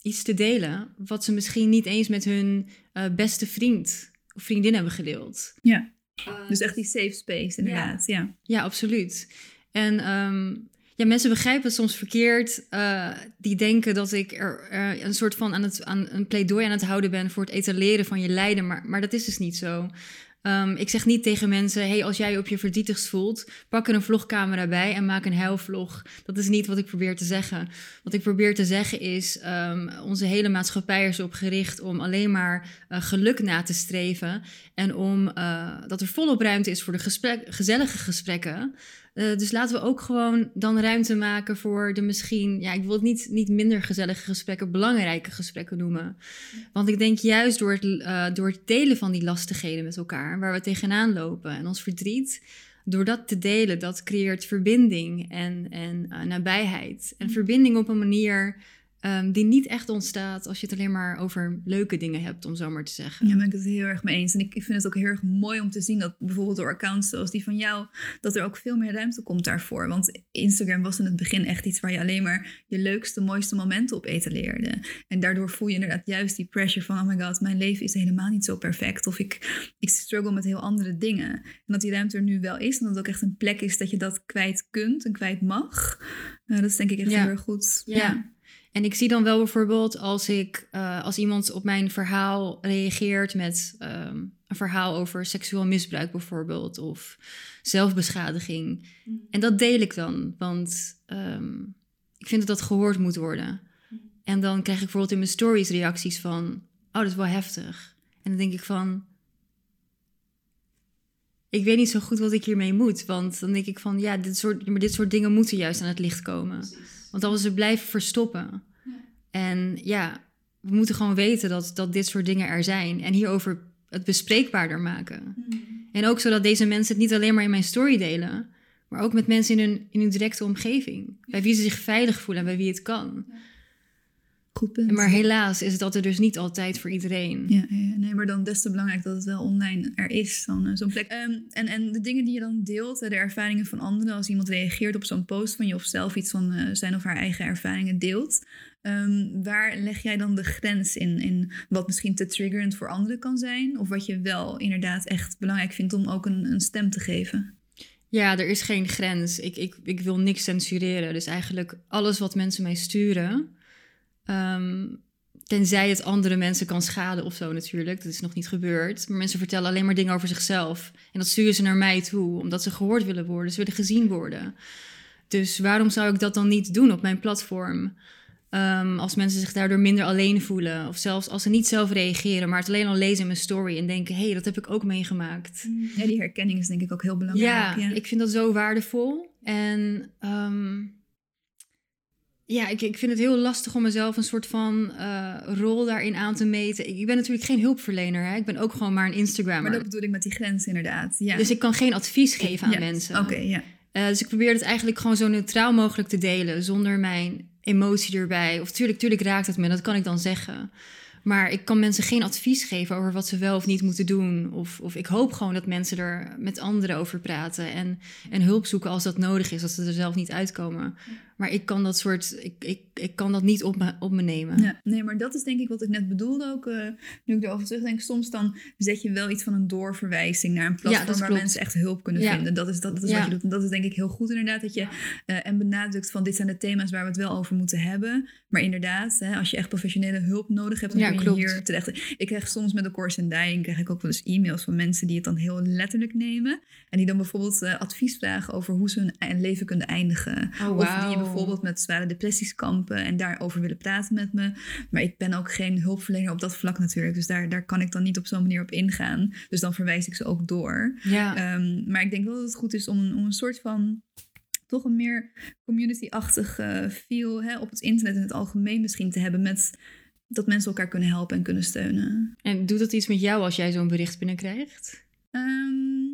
iets te delen wat ze misschien niet eens met hun uh, beste vriend of vriendin hebben gedeeld. Ja, dus echt die safe space inderdaad. Ja, ja. ja absoluut. En um, ja, mensen begrijpen het soms verkeerd. Uh, die denken dat ik er een soort van aan, het, aan een pleidooi aan het houden ben voor het etaleren van je lijden. Maar, maar dat is dus niet zo. Um, ik zeg niet tegen mensen: hey, als jij je op je verdrietigst voelt, pak er een vlogcamera bij en maak een huilvlog. Dat is niet wat ik probeer te zeggen. Wat ik probeer te zeggen is: um, onze hele maatschappij is erop gericht om alleen maar uh, geluk na te streven. En om uh, dat er volop ruimte is voor de gezellige gesprekken. Uh, dus laten we ook gewoon dan ruimte maken voor de misschien, ja, ik wil het niet, niet minder gezellige gesprekken, belangrijke gesprekken noemen. Want ik denk juist door het, uh, door het delen van die lastigheden met elkaar, waar we tegenaan lopen en ons verdriet, door dat te delen, dat creëert verbinding en, en uh, nabijheid. En verbinding op een manier Um, die niet echt ontstaat als je het alleen maar over leuke dingen hebt, om zo maar te zeggen. Ja, ben ik het heel erg mee eens. En ik, ik vind het ook heel erg mooi om te zien dat bijvoorbeeld door accounts zoals die van jou, dat er ook veel meer ruimte komt daarvoor. Want Instagram was in het begin echt iets waar je alleen maar je leukste, mooiste momenten op etaleerde. En daardoor voel je inderdaad juist die pressure van, oh my god, mijn leven is helemaal niet zo perfect. Of ik, ik struggle met heel andere dingen. En dat die ruimte er nu wel is en dat het ook echt een plek is dat je dat kwijt kunt en kwijt mag. Uh, dat is denk ik echt ja. heel erg goed. ja. ja. En ik zie dan wel bijvoorbeeld als ik uh, als iemand op mijn verhaal reageert met um, een verhaal over seksueel misbruik bijvoorbeeld of zelfbeschadiging. Mm. En dat deel ik dan, want um, ik vind dat dat gehoord moet worden. Mm. En dan krijg ik bijvoorbeeld in mijn stories reacties van, oh dat is wel heftig. En dan denk ik van, ik weet niet zo goed wat ik hiermee moet. Want dan denk ik van, ja, dit soort, maar dit soort dingen moeten juist aan het licht komen. Precies. Want als we blijven verstoppen. Ja. En ja, we moeten gewoon weten dat, dat dit soort dingen er zijn. En hierover het bespreekbaarder maken. Mm. En ook zodat deze mensen het niet alleen maar in mijn story delen. Maar ook met mensen in hun, in hun directe omgeving. Ja. Bij wie ze zich veilig voelen en bij wie het kan. Ja. Goed punt. Maar helaas is dat er dus niet altijd voor iedereen. Ja, ja, nee, maar dan des te belangrijk dat het wel online er is, dan uh, zo'n plek. Um, en, en de dingen die je dan deelt, de ervaringen van anderen, als iemand reageert op zo'n post van je of zelf iets van uh, zijn of haar eigen ervaringen deelt, um, waar leg jij dan de grens in, in wat misschien te triggerend voor anderen kan zijn, of wat je wel inderdaad echt belangrijk vindt om ook een, een stem te geven? Ja, er is geen grens. Ik, ik, ik wil niks censureren. Dus eigenlijk alles wat mensen mij sturen, Um, tenzij het andere mensen kan schaden of zo natuurlijk. Dat is nog niet gebeurd. Maar mensen vertellen alleen maar dingen over zichzelf. En dat sturen ze naar mij toe, omdat ze gehoord willen worden. Ze willen gezien worden. Dus waarom zou ik dat dan niet doen op mijn platform? Um, als mensen zich daardoor minder alleen voelen. Of zelfs als ze niet zelf reageren, maar het alleen al lezen in mijn story en denken: hé, hey, dat heb ik ook meegemaakt. Ja, die herkenning is denk ik ook heel belangrijk. Ja, ja. ik vind dat zo waardevol. En um, ja, ik, ik vind het heel lastig om mezelf een soort van uh, rol daarin aan te meten. Ik, ben natuurlijk geen hulpverlener. Hè? Ik ben ook gewoon maar een Instagrammer. Maar dat bedoel ik met die grens inderdaad. Ja. Dus ik kan geen advies geven aan ja. mensen. Oké, okay, ja. Uh, dus ik probeer het eigenlijk gewoon zo neutraal mogelijk te delen. Zonder mijn emotie erbij. Of tuurlijk, tuurlijk raakt het me. Dat kan ik dan zeggen. Maar ik kan mensen geen advies geven over wat ze wel of niet moeten doen. Of, of ik hoop gewoon dat mensen er met anderen over praten. En, en hulp zoeken als dat nodig is, als ze er zelf niet uitkomen. Maar ik kan dat soort, ik, ik, ik kan dat niet op me, op me nemen. Ja, nee, maar dat is denk ik wat ik net bedoelde ook. eh, nu ik erover terugdenk, soms dan zet je wel iets van een doorverwijzing naar een platform waar mensen echt hulp kunnen Ja. vinden. Dat is, dat, dat is wat je doet. En dat is denk ik heel goed inderdaad. Dat je eh, en benadrukt van dit zijn de thema's waar we het wel over moeten hebben. Maar inderdaad, hè, als je echt professionele hulp nodig hebt, dan Ja, kun je klopt. hier terecht. Ik krijg soms met de Course and Dying krijg ik ook wel eens e-mails van mensen die het dan heel letterlijk nemen. En die dan bijvoorbeeld eh, advies vragen over hoe ze hun leven kunnen eindigen. Oh, Of die. Bijvoorbeeld met zware depressies kampen en daarover willen praten met me. Maar ik ben ook geen hulpverlener op dat vlak natuurlijk. Dus daar, daar kan ik dan niet op zo'n manier op ingaan. Dus dan verwijs ik ze ook door. Ja, Ehm, maar ik denk wel dat het goed is om een, om een soort van toch een meer community-achtig eh, feel hè, op het internet in het algemeen misschien te hebben met dat mensen elkaar kunnen helpen en kunnen steunen. en doet dat iets met jou als jij zo'n bericht binnenkrijgt? Ehm,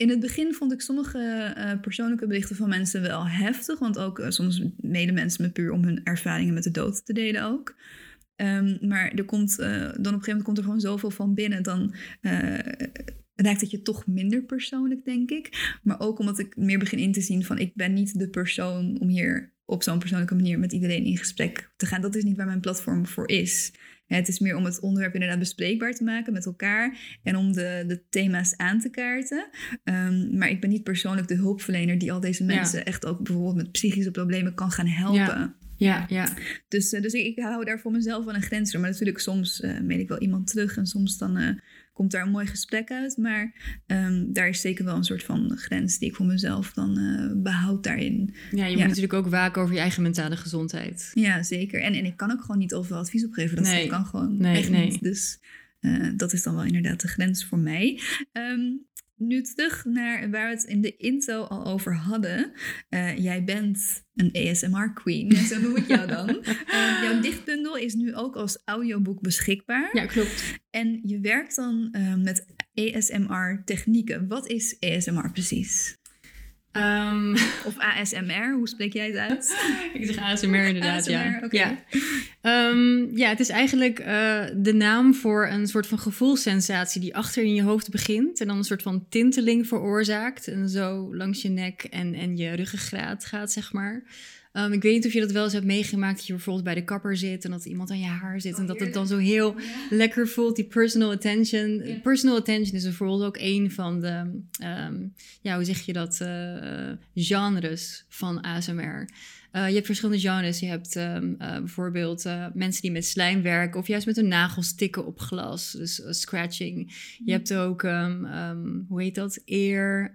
in het begin vond ik sommige eh, persoonlijke berichten van mensen wel heftig. Want ook eh, soms mailen mensen me puur om hun ervaringen met de dood te delen ook. Ehm, maar er komt, eh, dan op een gegeven moment komt er gewoon zoveel van binnen. Dan raakt het je toch minder persoonlijk, denk ik. Maar ook omdat ik meer begin in te zien van... ik ben niet de persoon om hier op zo'n persoonlijke manier met iedereen in gesprek te gaan. Dat is niet waar mijn platform voor is. Het is meer om het onderwerp inderdaad bespreekbaar te maken met elkaar en om de, de thema's aan te kaarten. Ehm, maar ik ben niet persoonlijk de hulpverlener die al deze Ja. mensen echt ook bijvoorbeeld met psychische problemen kan gaan helpen. Ja. Ja, ja. Dus, eh, dus ik, ik hou daar voor mezelf wel een grens door. Maar natuurlijk, soms eh mail ik wel iemand terug en soms dan eh, komt daar een mooi gesprek uit. Maar ehm, daar is zeker wel een soort van grens die ik voor mezelf dan eh, behoud daarin. Ja, je Ja. moet natuurlijk ook waken over je eigen mentale gezondheid. Ja, zeker. En, en ik kan ook gewoon niet overal advies op geven. Dat Nee. kan gewoon Nee, echt nee. niet. Dus eh, dat is dan wel inderdaad de grens voor mij. Ehm, nu terug naar waar we het in de intro al over hadden. Eh, jij bent een ASMR-queen, zo noem ik jou dan. Eh, jouw dichtbundel is nu ook als audioboek beschikbaar. Ja, klopt. En je werkt dan eh, met ASMR-technieken. Wat is ASMR precies? Ehm, Of ASMR, hoe spreek jij het uit? ik zeg ASMR inderdaad, ja. Ja. Ehm, ja, het is eigenlijk eh, de naam voor een soort van gevoelssensatie die achter in je hoofd begint en dan een soort van tinteling veroorzaakt en zo langs je nek en, en je ruggengraat gaat, zeg maar. Ehm, ik weet niet of je dat wel eens hebt meegemaakt, dat je bijvoorbeeld bij de kapper zit en dat iemand aan je haar zit en dat het dan zo heel lekker voelt, die personal attention. Ja. Personal attention is bijvoorbeeld ook een van de, ehm, ja, hoe zeg je dat, eh, genres van ASMR. Eh, je hebt verschillende genres. Je hebt ehm, eh, bijvoorbeeld mensen die met slijm werken of juist met hun nagels tikken op glas, dus scratching. Je hebt ook, hoe heet dat, ear,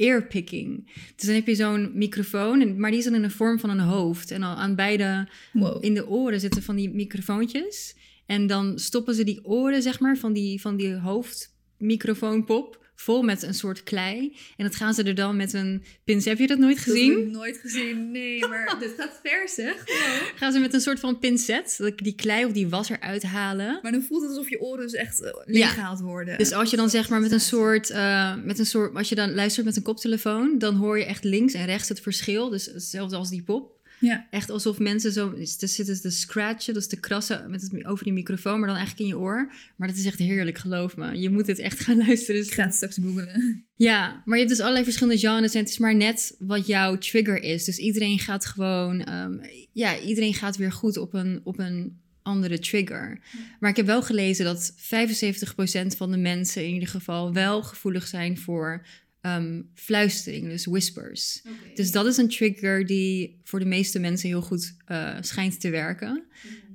earpicking. Dus dan heb je zo'n microfoon, en- maar die is dan in de vorm van een hoofd. En al aan beide Wow. in de oren zitten van die microfoontjes. En dan stoppen ze die oren, zeg maar, van die, van die hoofdmicrofoonpop vol met een soort klei. En dat gaan ze er dan met een pincet. Heb je dat nooit Dat heb gezien? ik nooit gezien, nee, maar dit gaat ver zeg. Wow. Gaan ze met een soort van pincet dat- die klei of die was eruit halen. Maar dan voelt het alsof je oren dus echt leeggehaald worden. Dus als je dan zeg maar met een soort, eh, met een soort, als je dan luistert met een koptelefoon, dan hoor je echt links en rechts het verschil. Dus hetzelfde als die pop. Ja. Echt alsof mensen zo, dus zitten te scratchen, dus te krassen met het, over die microfoon, maar dan eigenlijk in je oor. Maar dat is echt heerlijk, geloof me. Je moet het echt gaan luisteren. Ik Dus ga het straks googlen. ja, maar je hebt dus allerlei verschillende genres en het is maar net wat jouw trigger is. Dus iedereen gaat gewoon, ehm, ja, iedereen gaat weer goed op een, op een andere trigger. Maar ik heb wel gelezen dat 75% van de mensen in ieder geval wel gevoelig zijn voor ehm, fluistering, dus whispers. Dus dat is een trigger die voor de meeste mensen heel goed eh, schijnt te werken.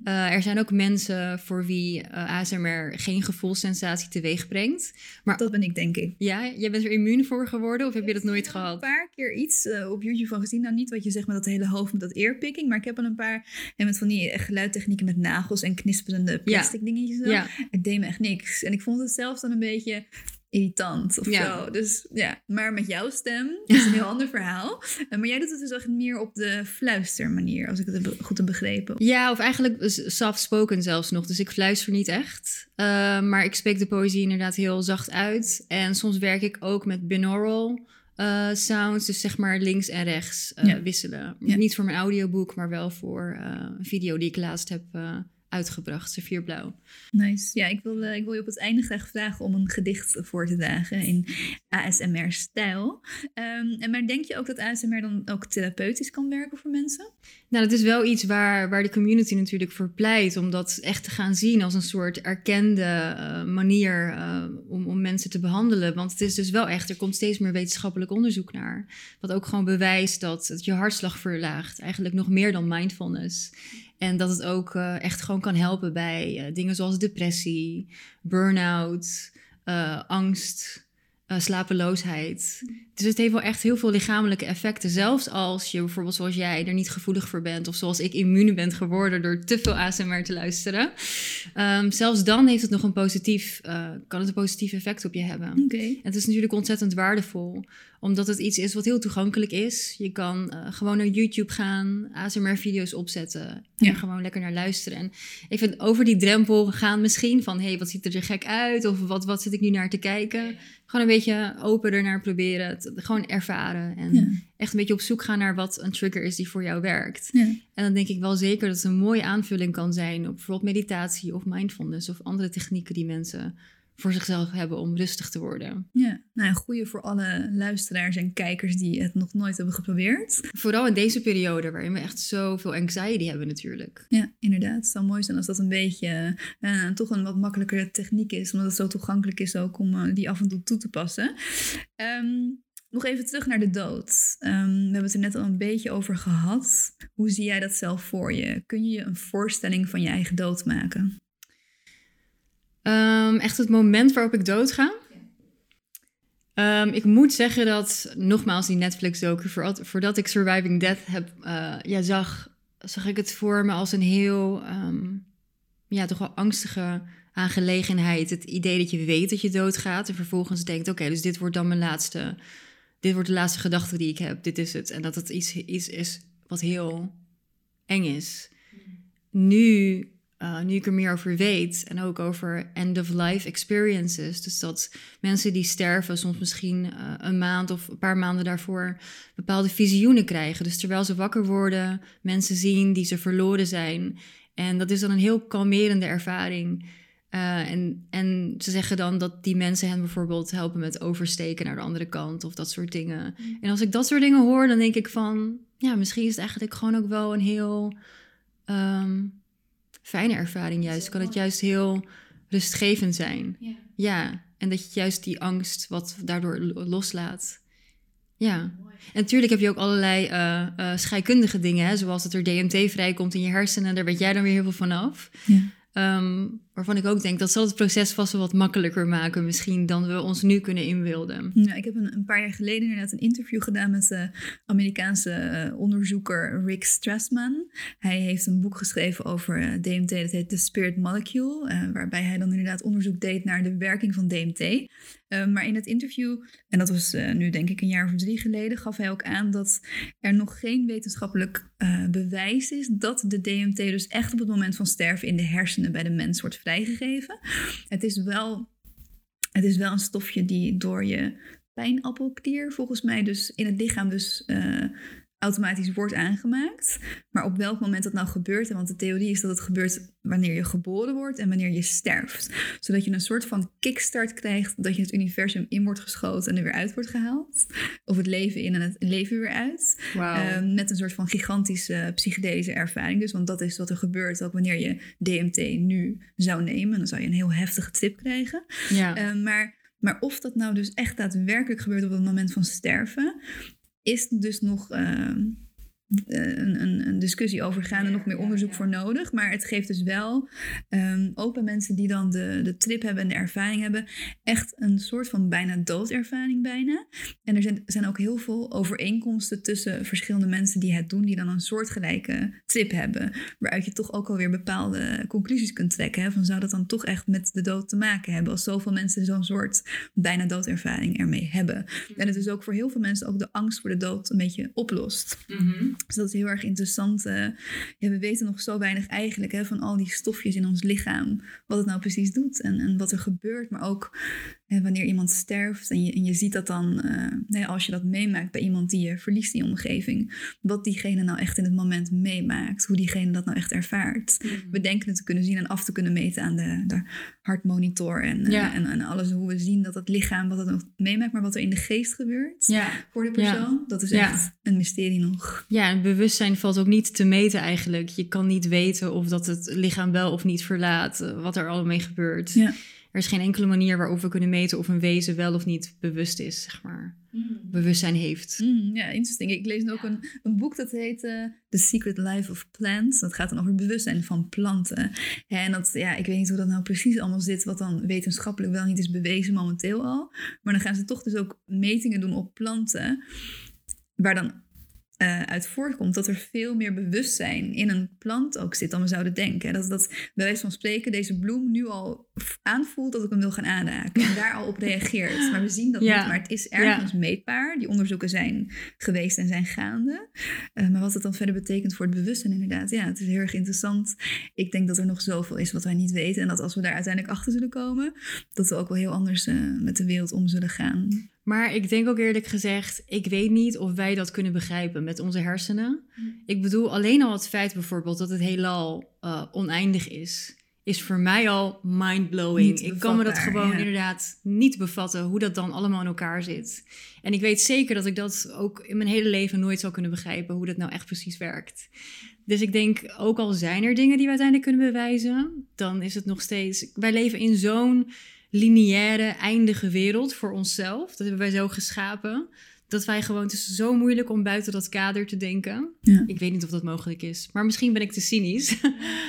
Eh, er zijn ook mensen voor wie eh, ASMR geen gevoelssensatie teweeg brengt. Dat ben ik, denk ik. Ja, jij bent er immuun voor geworden of heb je dat nooit Een gehad? paar keer iets op YouTube van gezien. Nou, niet wat je zegt met dat hele hoofd met dat earpicking. Maar ik heb al een paar en met van die geluidtechnieken met nagels en knisperende plastic dingetjes. Zo. Ja, Het deed me echt niks. En ik vond het zelfs dan een beetje irritant of Ja. zo. Dus ja, maar met jouw stem is een heel ander verhaal. Eh, maar jij doet het dus echt meer op de fluistermanier, als ik het goed heb begrepen. ja of eigenlijk soft spoken zelfs nog. Dus ik fluister niet echt. Eh, maar ik spreek de poëzie inderdaad heel zacht uit. En soms werk ik ook met binaural eh, sounds. Dus zeg maar links en rechts Ja. wisselen. Ja. Niet voor mijn audioboek, maar wel voor een video die ik laatst heb eh, uitgebracht, Saffierblauw. Nice. Ja, ik wil, ik wil je op het einde graag vragen om een gedicht voor te dragen in ASMR-stijl. Um, en maar denk je ook dat ASMR dan ook therapeutisch kan werken voor mensen? Nou, dat is wel iets waar, waar de community natuurlijk voor pleit. Om dat echt te gaan zien als een soort erkende uh, manier uh, om, om mensen te behandelen. Want het is dus wel echt, er komt steeds meer wetenschappelijk onderzoek naar. Wat ook gewoon bewijst dat het je hartslag verlaagt. Eigenlijk nog meer dan mindfulness. En dat het ook uh, echt gewoon kan helpen bij dingen zoals depressie, burn-out, angst. Uh, slapeloosheid. Dus het heeft wel echt heel veel lichamelijke effecten. Zelfs als je bijvoorbeeld zoals jij er niet gevoelig voor bent... of zoals ik immuun bent geworden door te veel ASMR te luisteren. Um, zelfs dan heeft het nog een positief, kan het een positief effect op je hebben. Okay. En het is natuurlijk ontzettend waardevol omdat het iets is wat heel toegankelijk is. Je kan uh, gewoon naar YouTube gaan, ASMR-video's opzetten en ja. gewoon lekker naar luisteren. En ik vind over die drempel gaan misschien van... hé, hey, wat ziet er gek uit? Of wat, wat zit ik nu naar te kijken? Gewoon een beetje open ernaar proberen. Gewoon ervaren. En ja. echt een beetje op zoek gaan naar wat een trigger is die voor jou werkt. Ja. En dan denk ik wel zeker dat het een mooie aanvulling kan zijn... op bijvoorbeeld meditatie of mindfulness... of andere technieken die mensen voor zichzelf hebben om rustig te worden. Ja, nou een goede voor alle luisteraars en kijkers die het nog nooit hebben geprobeerd. Vooral in deze periode waarin we echt zoveel anxiety hebben natuurlijk. Ja, inderdaad. Het zou mooi zijn als dat een beetje uh, toch een wat makkelijkere techniek is, omdat het zo toegankelijk is ook om uh, die af en toe toe te passen. Um, nog even terug naar de dood. Um, we hebben het er net al een beetje over gehad. Hoe zie jij dat zelf voor je? Kun je je een voorstelling van je eigen dood maken? Um, echt het moment waarop ik doodga. Um, ik moet zeggen dat, nogmaals, die Netflix-docu, voordat ik Surviving Death heb, uh, ja, zag, zag ik het voor me als een heel, um, ja, toch wel angstige aangelegenheid. Het idee dat je weet dat je doodgaat en vervolgens denkt, oké, okay, dus dit wordt dan mijn laatste, dit wordt de laatste gedachte die ik heb, dit is het. En dat het iets, iets is wat heel eng is. Nu uh, nu ik er meer over weet en ook over end-of-life experiences. Dus dat mensen die sterven soms misschien uh, een maand of een paar maanden daarvoor bepaalde visioenen krijgen. Dus terwijl ze wakker worden, mensen zien die ze verloren zijn. En dat is dan een heel kalmerende ervaring. Uh, en, en ze zeggen dan dat die mensen hen bijvoorbeeld helpen met oversteken naar de andere kant of dat soort dingen. Mm. En als ik dat soort dingen hoor, dan denk ik van, ja, misschien is het eigenlijk gewoon ook wel een heel... Um, fijne ervaring juist. Kan het juist heel rustgevend zijn. Ja. ja. En dat je juist die angst wat daardoor loslaat. Ja. En natuurlijk heb je ook allerlei uh, uh, scheikundige dingen, hè, zoals dat er DMT vrijkomt in je hersenen. Daar weet jij dan weer heel veel van af. Ja. Um, waarvan ik ook denk dat zal het proces vast wel wat makkelijker maken, misschien dan we ons nu kunnen inbeelden. Ja, ik heb een, een paar jaar geleden inderdaad een interview gedaan met de Amerikaanse uh, onderzoeker Rick Strassman. Hij heeft een boek geschreven over uh, DMT, dat heet The Spirit Molecule, uh, waarbij hij dan inderdaad onderzoek deed naar de werking van DMT. maar in het interview, en dat was nu denk ik een jaar of drie geleden, gaf hij ook aan dat er nog geen wetenschappelijk bewijs is dat de DMT dus echt op het moment van sterven in de hersenen bij de mens wordt vrijgegeven. Het is wel, het is wel een stofje die door je pijnappelklier volgens mij dus in het lichaam dus uh, automatisch wordt aangemaakt. Maar op welk moment dat nou gebeurt, want de theorie is dat het gebeurt wanneer je geboren wordt en wanneer je sterft. Zodat je een soort van kickstart krijgt, dat je het universum in wordt geschoten en er weer uit wordt gehaald. Of het leven in en het leven weer uit. Wow. Uh, met een soort van gigantische psychedelische ervaring. Dus, want dat is wat er gebeurt ook wanneer je DMT nu zou nemen. Dan zou je een heel heftige trip krijgen. Ja. Uh, maar, maar of dat nou dus echt daadwerkelijk gebeurt op het moment van sterven, is dus nog uh, een, een, een, discussie over gaan en nog meer onderzoek voor nodig. Maar het geeft dus wel um, ook bij mensen die dan de, de trip hebben en de ervaring hebben, echt een soort van bijna doodervaring bijna. En er zijn, zijn ook heel veel overeenkomsten tussen verschillende mensen die het doen, die dan een soortgelijke trip hebben. Waaruit je toch ook alweer bepaalde conclusies kunt trekken. Hè, van zou dat dan toch echt met de dood te maken hebben als zoveel mensen zo'n soort bijna doodervaring ermee hebben. En het is ook voor heel veel mensen ook de angst voor de dood een beetje oplost. Mm -hmm. Dus dat is heel erg interessant. eh. ja, we weten nog zo weinig eigenlijk hè, van al die stofjes in ons lichaam. Wat het nou precies doet en, en wat er gebeurt. Maar ook hè, wanneer iemand sterft en je, en je ziet dat dan, eh, nee, als je dat meemaakt bij iemand die je verliest in je omgeving. Wat diegene nou echt in het moment meemaakt. Hoe diegene dat nou echt ervaart. We denken het te kunnen zien en af te kunnen meten aan de, de hartmonitor. En, eh, en, en alles hoe we zien dat het lichaam wat het nog meemaakt. Maar wat er in de geest gebeurt Ja. voor de persoon. Dat is echt een mysterie nog. Ja, en bewustzijn valt ook niet te meten eigenlijk. Je kan niet weten of dat het lichaam wel of niet verlaat, eh, wat er allemaal mee gebeurt. Ja. Er is geen enkele manier waarop we kunnen meten of een wezen wel of niet bewust is, zeg maar. Bewustzijn heeft. Mm, ja, interesting. Ik lees nu ook een, een boek dat heet eh, The Secret Life of Plants. Dat gaat dan over het bewustzijn van planten. En dat, ja, ik weet niet hoe dat nou precies allemaal zit, wat dan wetenschappelijk wel niet is bewezen momenteel al. Maar dan gaan ze toch dus ook metingen doen op planten, waar dan eh, uit voortkomt dat er veel meer bewustzijn in een plant ook zit dan we zouden denken. Dat, dat bij wijze van spreken deze bloem nu al aanvoelt dat ik hem wil gaan aanraken en daar al op reageert. Maar we zien dat Ja. niet, maar het is ergens meetbaar. Die onderzoeken zijn geweest en zijn gaande. Eh, maar wat het dan verder betekent voor het bewustzijn inderdaad, ja, het is heel erg interessant. Ik denk dat er nog zoveel is wat wij niet weten en dat als we daar uiteindelijk achter zullen komen, dat we ook wel heel anders eh, met de wereld om zullen gaan. Maar ik denk ook eerlijk gezegd, ik weet niet of wij dat kunnen begrijpen met onze hersenen. Ik bedoel, alleen al het feit bijvoorbeeld dat het heelal eh, oneindig is, is voor mij al mind-blowing. Ik kan me dat gewoon ja. inderdaad niet bevatten hoe dat dan allemaal in elkaar zit. En ik weet zeker dat ik dat ook in mijn hele leven nooit zal kunnen begrijpen, hoe dat nou echt precies werkt. Dus ik denk, ook al zijn er dingen die we uiteindelijk kunnen bewijzen, dan is het nog steeds. Wij leven in zo'n lineaire, eindige wereld voor onszelf. Dat hebben wij zo geschapen. Dat wij gewoon, het is zo moeilijk om buiten dat kader te denken. Ja. Ik weet niet of dat mogelijk is. Maar misschien ben ik te cynisch.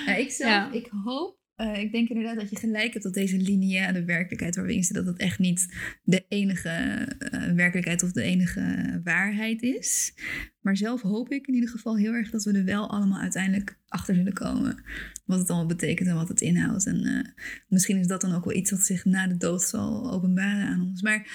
Ja, ik zelf, ik hoop, eh, ik denk inderdaad dat je gelijk hebt dat deze lineaire werkelijkheid waar we in zitten, dat dat echt niet de enige eh, werkelijkheid of de enige waarheid is. Maar zelf hoop ik in ieder geval heel erg dat we er wel allemaal uiteindelijk achter zullen komen. Wat het allemaal betekent en wat het inhoudt. En eh, misschien is dat dan ook wel iets wat zich na de dood zal openbaren aan ons. Maar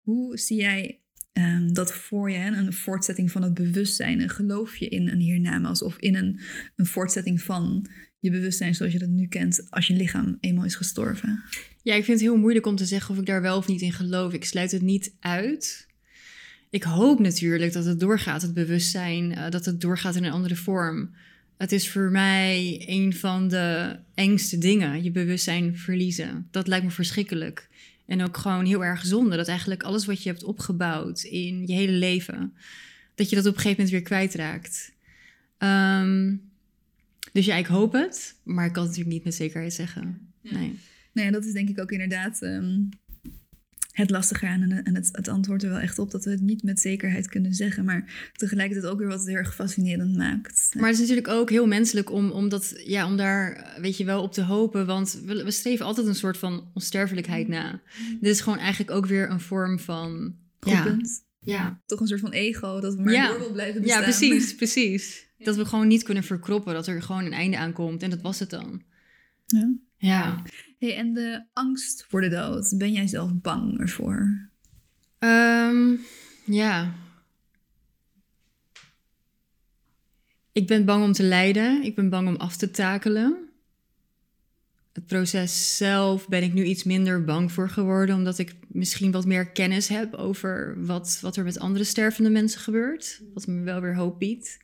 hoe zie jij ehm, dat voor je, een voortzetting van het bewustzijn? En geloof je in een hiernamaals of in een, een voortzetting van je bewustzijn zoals je dat nu kent als je lichaam eenmaal is gestorven? Ja, ik vind het heel moeilijk om te zeggen of ik daar wel of niet in geloof. Ik sluit het niet uit. Ik hoop natuurlijk dat het doorgaat, het bewustzijn, eh, dat het doorgaat in een andere vorm. Het is voor mij een van de engste dingen, je bewustzijn verliezen. Dat lijkt me verschrikkelijk. En ook gewoon heel erg zonde, dat eigenlijk alles wat je hebt opgebouwd in je hele leven, dat je dat op een gegeven moment weer kwijtraakt. Ehm, dus ja, ik hoop het, maar ik kan het natuurlijk niet met zekerheid zeggen. Nee. Nou ja, dat is denk ik ook inderdaad ehm, het lastige aan. En, en het, het antwoordt er wel echt op dat we het niet met zekerheid kunnen zeggen. Maar tegelijkertijd ook weer wat het heel erg fascinerend maakt. Maar het is natuurlijk ook heel menselijk om, om, dat, ja, om daar weet je wel op te hopen. Want we, we streven altijd een soort van onsterfelijkheid na. Dit is gewoon eigenlijk ook weer een vorm van. Goed Ja, ja. Toch een soort van ego dat we maar Ja. door wil blijven bestaan. ja, precies, precies. Dat we gewoon niet kunnen verkroppen. Dat er gewoon een einde aankomt. En dat was het dan. Ja. Ja. Hey, en de angst voor de dood, ben jij zelf bang ervoor? Ehm, ja. Ik ben bang om te lijden. Ik ben bang om af te takelen. Het proces zelf ben ik nu iets minder bang voor geworden, omdat ik misschien wat meer kennis heb over wat, wat er met andere stervende mensen gebeurt. Wat me wel weer hoop biedt.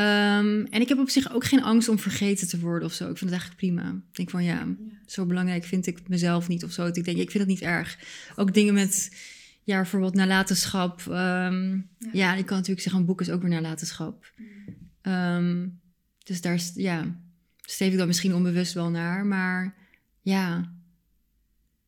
Ehm, en ik heb op zich ook geen angst om vergeten te worden of zo. Ik vind het eigenlijk prima. Ik denk van ja, zo belangrijk vind ik mezelf niet of zo. Ik denk, ik vind het niet erg. Ook dingen met, ja, bijvoorbeeld nalatenschap. Ehm, ja. ik kan natuurlijk zeggen, een boek is ook weer nalatenschap. Ehm, dus daar ja, streef ik dan misschien onbewust wel naar. Maar ja,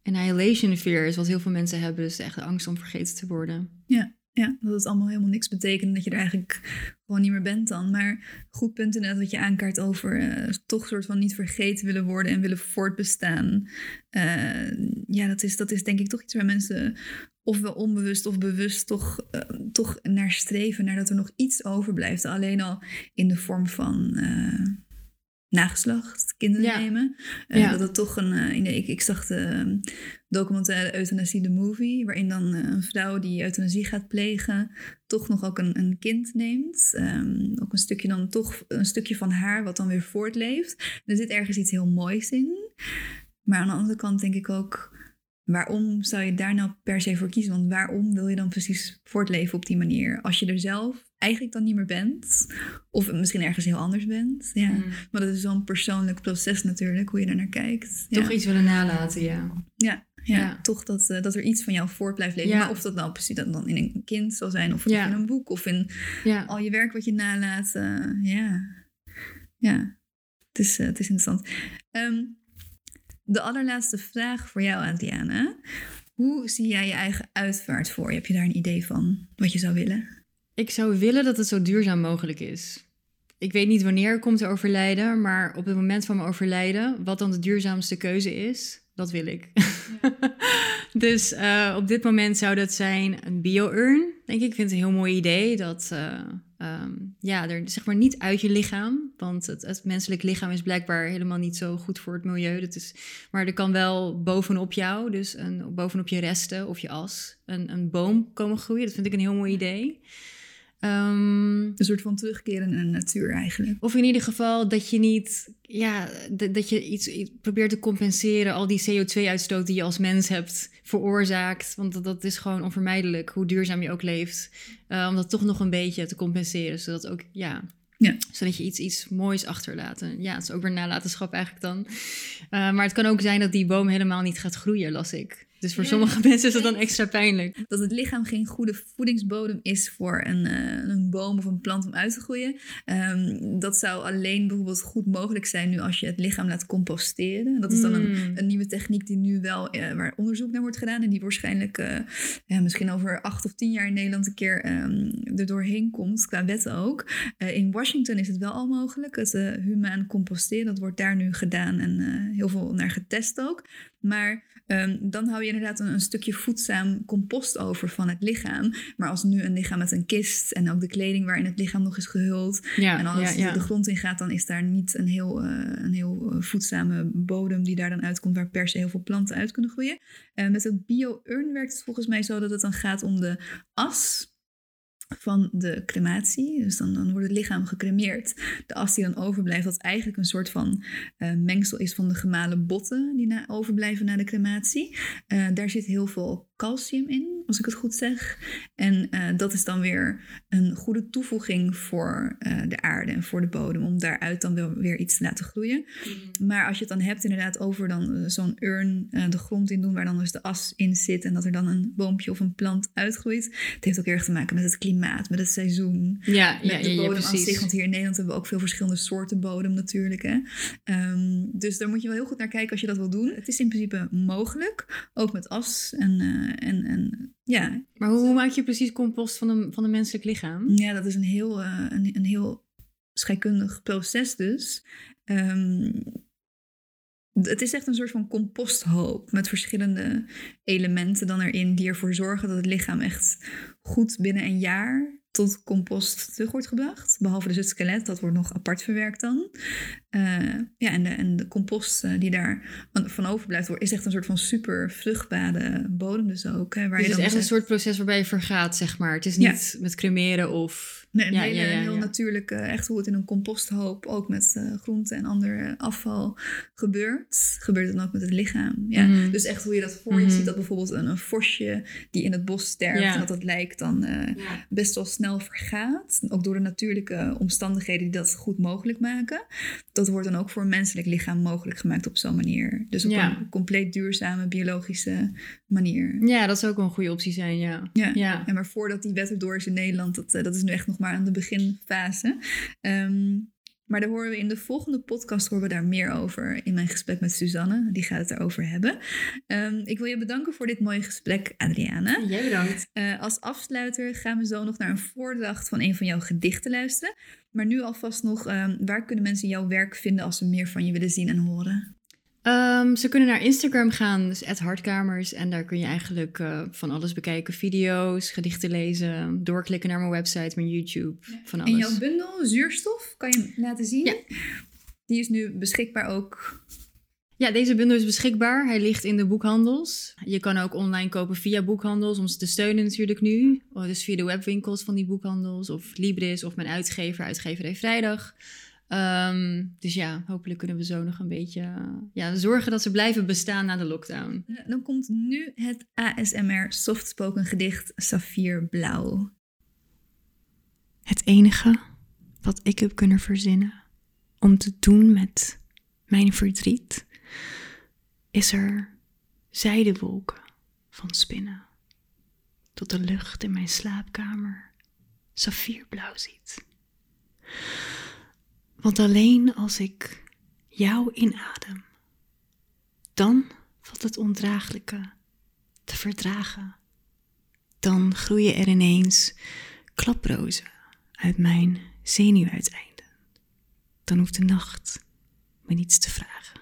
annihilation fear is wat heel veel mensen hebben. Dus echt de angst om vergeten te worden. Ja, dat het allemaal helemaal niks betekent en dat je er eigenlijk gewoon niet meer bent dan. Maar goed punt inderdaad wat je aankaart over eh, toch soort van niet vergeten willen worden en willen voortbestaan. Eh, ja, dat is, dat is denk ik toch iets waar mensen ofwel onbewust of bewust toch, eh, toch naar streven. Naar dat er nog iets overblijft. Alleen al in de vorm van, nageslacht, kinderen Ja. nemen. Eh, Ja. Dat het toch een... eh, in de, ik, ik zag de ehm, documentaire Euthanasie de Movie... waarin dan eh, een vrouw die euthanasie gaat plegen... toch nog ook een, een kind neemt. Ehm, ook een stukje dan toch een stukje van haar wat dan weer voortleeft. Er zit ergens iets heel moois in. Maar aan de andere kant denk ik ook... Waarom zou je daar nou per se voor kiezen? Want waarom wil je dan precies voortleven op die manier? Als je er zelf eigenlijk dan niet meer bent. Of misschien ergens heel anders bent. Ja. Mm. Maar dat is zo'n persoonlijk proces natuurlijk, hoe je daar naar kijkt. Toch ja. iets willen nalaten, ja. Ja, ja, Ja. toch dat, eh, dat er iets van jou voort blijft leven. Ja. Maar of dat nou precies dan dan in een kind zal zijn, of Ja. in een boek, of in al je werk wat je nalaat. eh, ja, ja. Het, is, eh, het is interessant. Ehm, de allerlaatste vraag voor jou, Adriana. Hoe zie jij je eigen uitvaart voor je? Heb je daar een idee van wat je zou willen? Ik zou willen dat het zo duurzaam mogelijk is. Ik weet niet wanneer ik kom te overlijden, maar op het moment van mijn overlijden, wat dan de duurzaamste keuze is, dat wil ik. dus eh, op dit moment zou dat zijn een bio-urn, denk ik. Ik vind het een heel mooi idee dat, eh, ehm, ja, er zeg maar niet uit je lichaam, want het, het menselijk lichaam is blijkbaar helemaal niet zo goed voor het milieu. Dat is, maar er kan wel bovenop jou, dus een, bovenop je resten of je as, een, een boom komen groeien. Dat vind ik een heel mooi idee. Ehm, Een soort van terugkeren in de natuur eigenlijk. of in ieder geval dat je niet, ja, dat je iets, iets probeert te compenseren, al die CO2-uitstoot die je als mens hebt veroorzaakt. Want dat, dat is gewoon onvermijdelijk, hoe duurzaam je ook leeft. Eh, om dat toch nog een beetje te compenseren, zodat ook, ja, Ja. zodat je iets, iets moois achterlaat. En ja, het is ook weer nalatenschap eigenlijk dan. Eh, maar het kan ook zijn dat die boom helemaal niet gaat groeien, las ik. Dus voor Ja. sommige mensen is dat dan extra pijnlijk. dat het lichaam geen goede voedingsbodem is voor een, eh, een boom of een plant om uit te groeien. Ehm, dat zou alleen bijvoorbeeld goed mogelijk zijn nu als je het lichaam laat composteren. Dat is dan een, Mm. een nieuwe techniek die nu wel, eh, waar onderzoek naar wordt gedaan en die waarschijnlijk eh, ja, misschien over acht of tien jaar in Nederland een keer ehm, er doorheen komt, qua wetten ook. In Washington is het wel al mogelijk, het humaan composteren, dat wordt daar nu gedaan en heel veel naar getest ook. Maar um, dan hou je inderdaad een, een, stukje voedzaam compost over van het lichaam. Maar als nu een lichaam met een kist en ook de kleding waarin het lichaam nog is gehuld. Ja, en ja, ja. de grond in gaat, dan is daar niet een heel, uh, een heel voedzame bodem die daar dan uitkomt, waar per se heel veel planten uit kunnen groeien. Uh, met een bio-urn werkt het volgens mij zo dat het dan gaat om de as van de crematie. Dus dan, dan wordt het lichaam gecremeerd. De as die dan overblijft, dat eigenlijk een soort van uh, mengsel is van de gemalen botten die na, overblijven na de crematie. Uh, daar zit heel veel calcium in, als ik het goed zeg. En uh, dat is dan weer een goede toevoeging voor de aarde en voor de bodem, om daaruit dan wel weer iets te laten groeien. Mm. Maar als je het dan hebt inderdaad over dan zo'n urn de grond in doen, waar dan dus de as in zit en dat er dan een boompje of een plant uitgroeit. Het heeft ook erg te maken met het klimaat, met het seizoen, ja, met ja, de bodem ja, aan zich. Want hier in Nederland hebben we ook veel verschillende soorten bodem natuurlijk. Hè? Um, dus daar moet je wel heel goed naar kijken als je dat wil doen. Het is in principe mogelijk, ook met as en uh, en, en ja. Maar hoe, hoe, maak je precies compost van een, van een menselijk lichaam? Ja, dat is een heel, uh, een, een heel scheikundig proces dus. Um, het is echt een soort van composthoop met verschillende elementen dan erin die ervoor zorgen dat het lichaam echt goed binnen een jaar tot compost terug wordt gebracht. Behalve dus het skelet, dat wordt nog apart verwerkt dan. Uh, ja, en de, en de compost uh, die daar van overblijft, wordt, is echt een soort van super vruchtbare bodem dus ook. Hè, waar dus je het is echt dus een soort proces waarbij je vergaat, zeg maar. Het is niet ja. met cremeren of... Nee, een ja, hele, ja, ja, heel natuurlijk, echt hoe het in een composthoop, ook met uh, groenten en ander afval gebeurt. Gebeurt dan ook met het lichaam. Ja. Mhm. Dus echt hoe je dat voor je ziet, dat bijvoorbeeld een, een vosje die in het bos sterft en dat het lijkt dan uh, best wel snel vergaat. Ook door de natuurlijke omstandigheden die dat goed mogelijk maken. Dat wordt dan ook voor een menselijk lichaam mogelijk gemaakt op zo'n manier. Dus op een compleet duurzame, biologische manier. Ja, dat zou ook een goede optie zijn, ja. Ja, ja. maar voordat die wet erdoor is in Nederland, dat, dat is nu echt nog maar aan de beginfase. Um, maar daar horen we in de volgende podcast horen we daar meer over in mijn gesprek met Suzanne. Die gaat het erover hebben. Um, ik wil je bedanken voor dit mooie gesprek, Adriana. Jij bedankt. Uh, als afsluiter gaan we zo nog naar een voordracht van een van jouw gedichten luisteren. Maar nu alvast nog, um, waar kunnen mensen jouw werk vinden als ze meer van je willen zien en horen? Um, ze kunnen naar Instagram gaan, dus @hartkamers en daar kun je eigenlijk uh, van alles bekijken, video's, gedichten lezen, doorklikken naar mijn website, mijn YouTube, van alles. En jouw bundel zuurstof kan je laten zien. Ja. Die Die is nu beschikbaar ook. Ja, deze bundel is beschikbaar. Hij ligt in de boekhandels. Je kan ook online kopen via boekhandels om ze te steunen natuurlijk nu. Oh, dus via de webwinkels van die boekhandels of Libris of mijn uitgever, Uitgeverij Vrijdag. Ehm, dus ja, hopelijk kunnen we zo nog een beetje ja, zorgen dat ze blijven bestaan na de lockdown. Dan komt nu het ASMR softspoken gedicht Safir Blauw. Het enige wat ik heb kunnen verzinnen om te doen met mijn verdriet, is er zijdewolken van spinnen, tot de lucht in mijn slaapkamer safierblauw ziet. Want alleen als ik jou inadem, dan valt het ondraaglijke te verdragen. Dan groeien er ineens klaprozen uit mijn zenuwuiteinden. Dan hoeft de nacht me niets te vragen.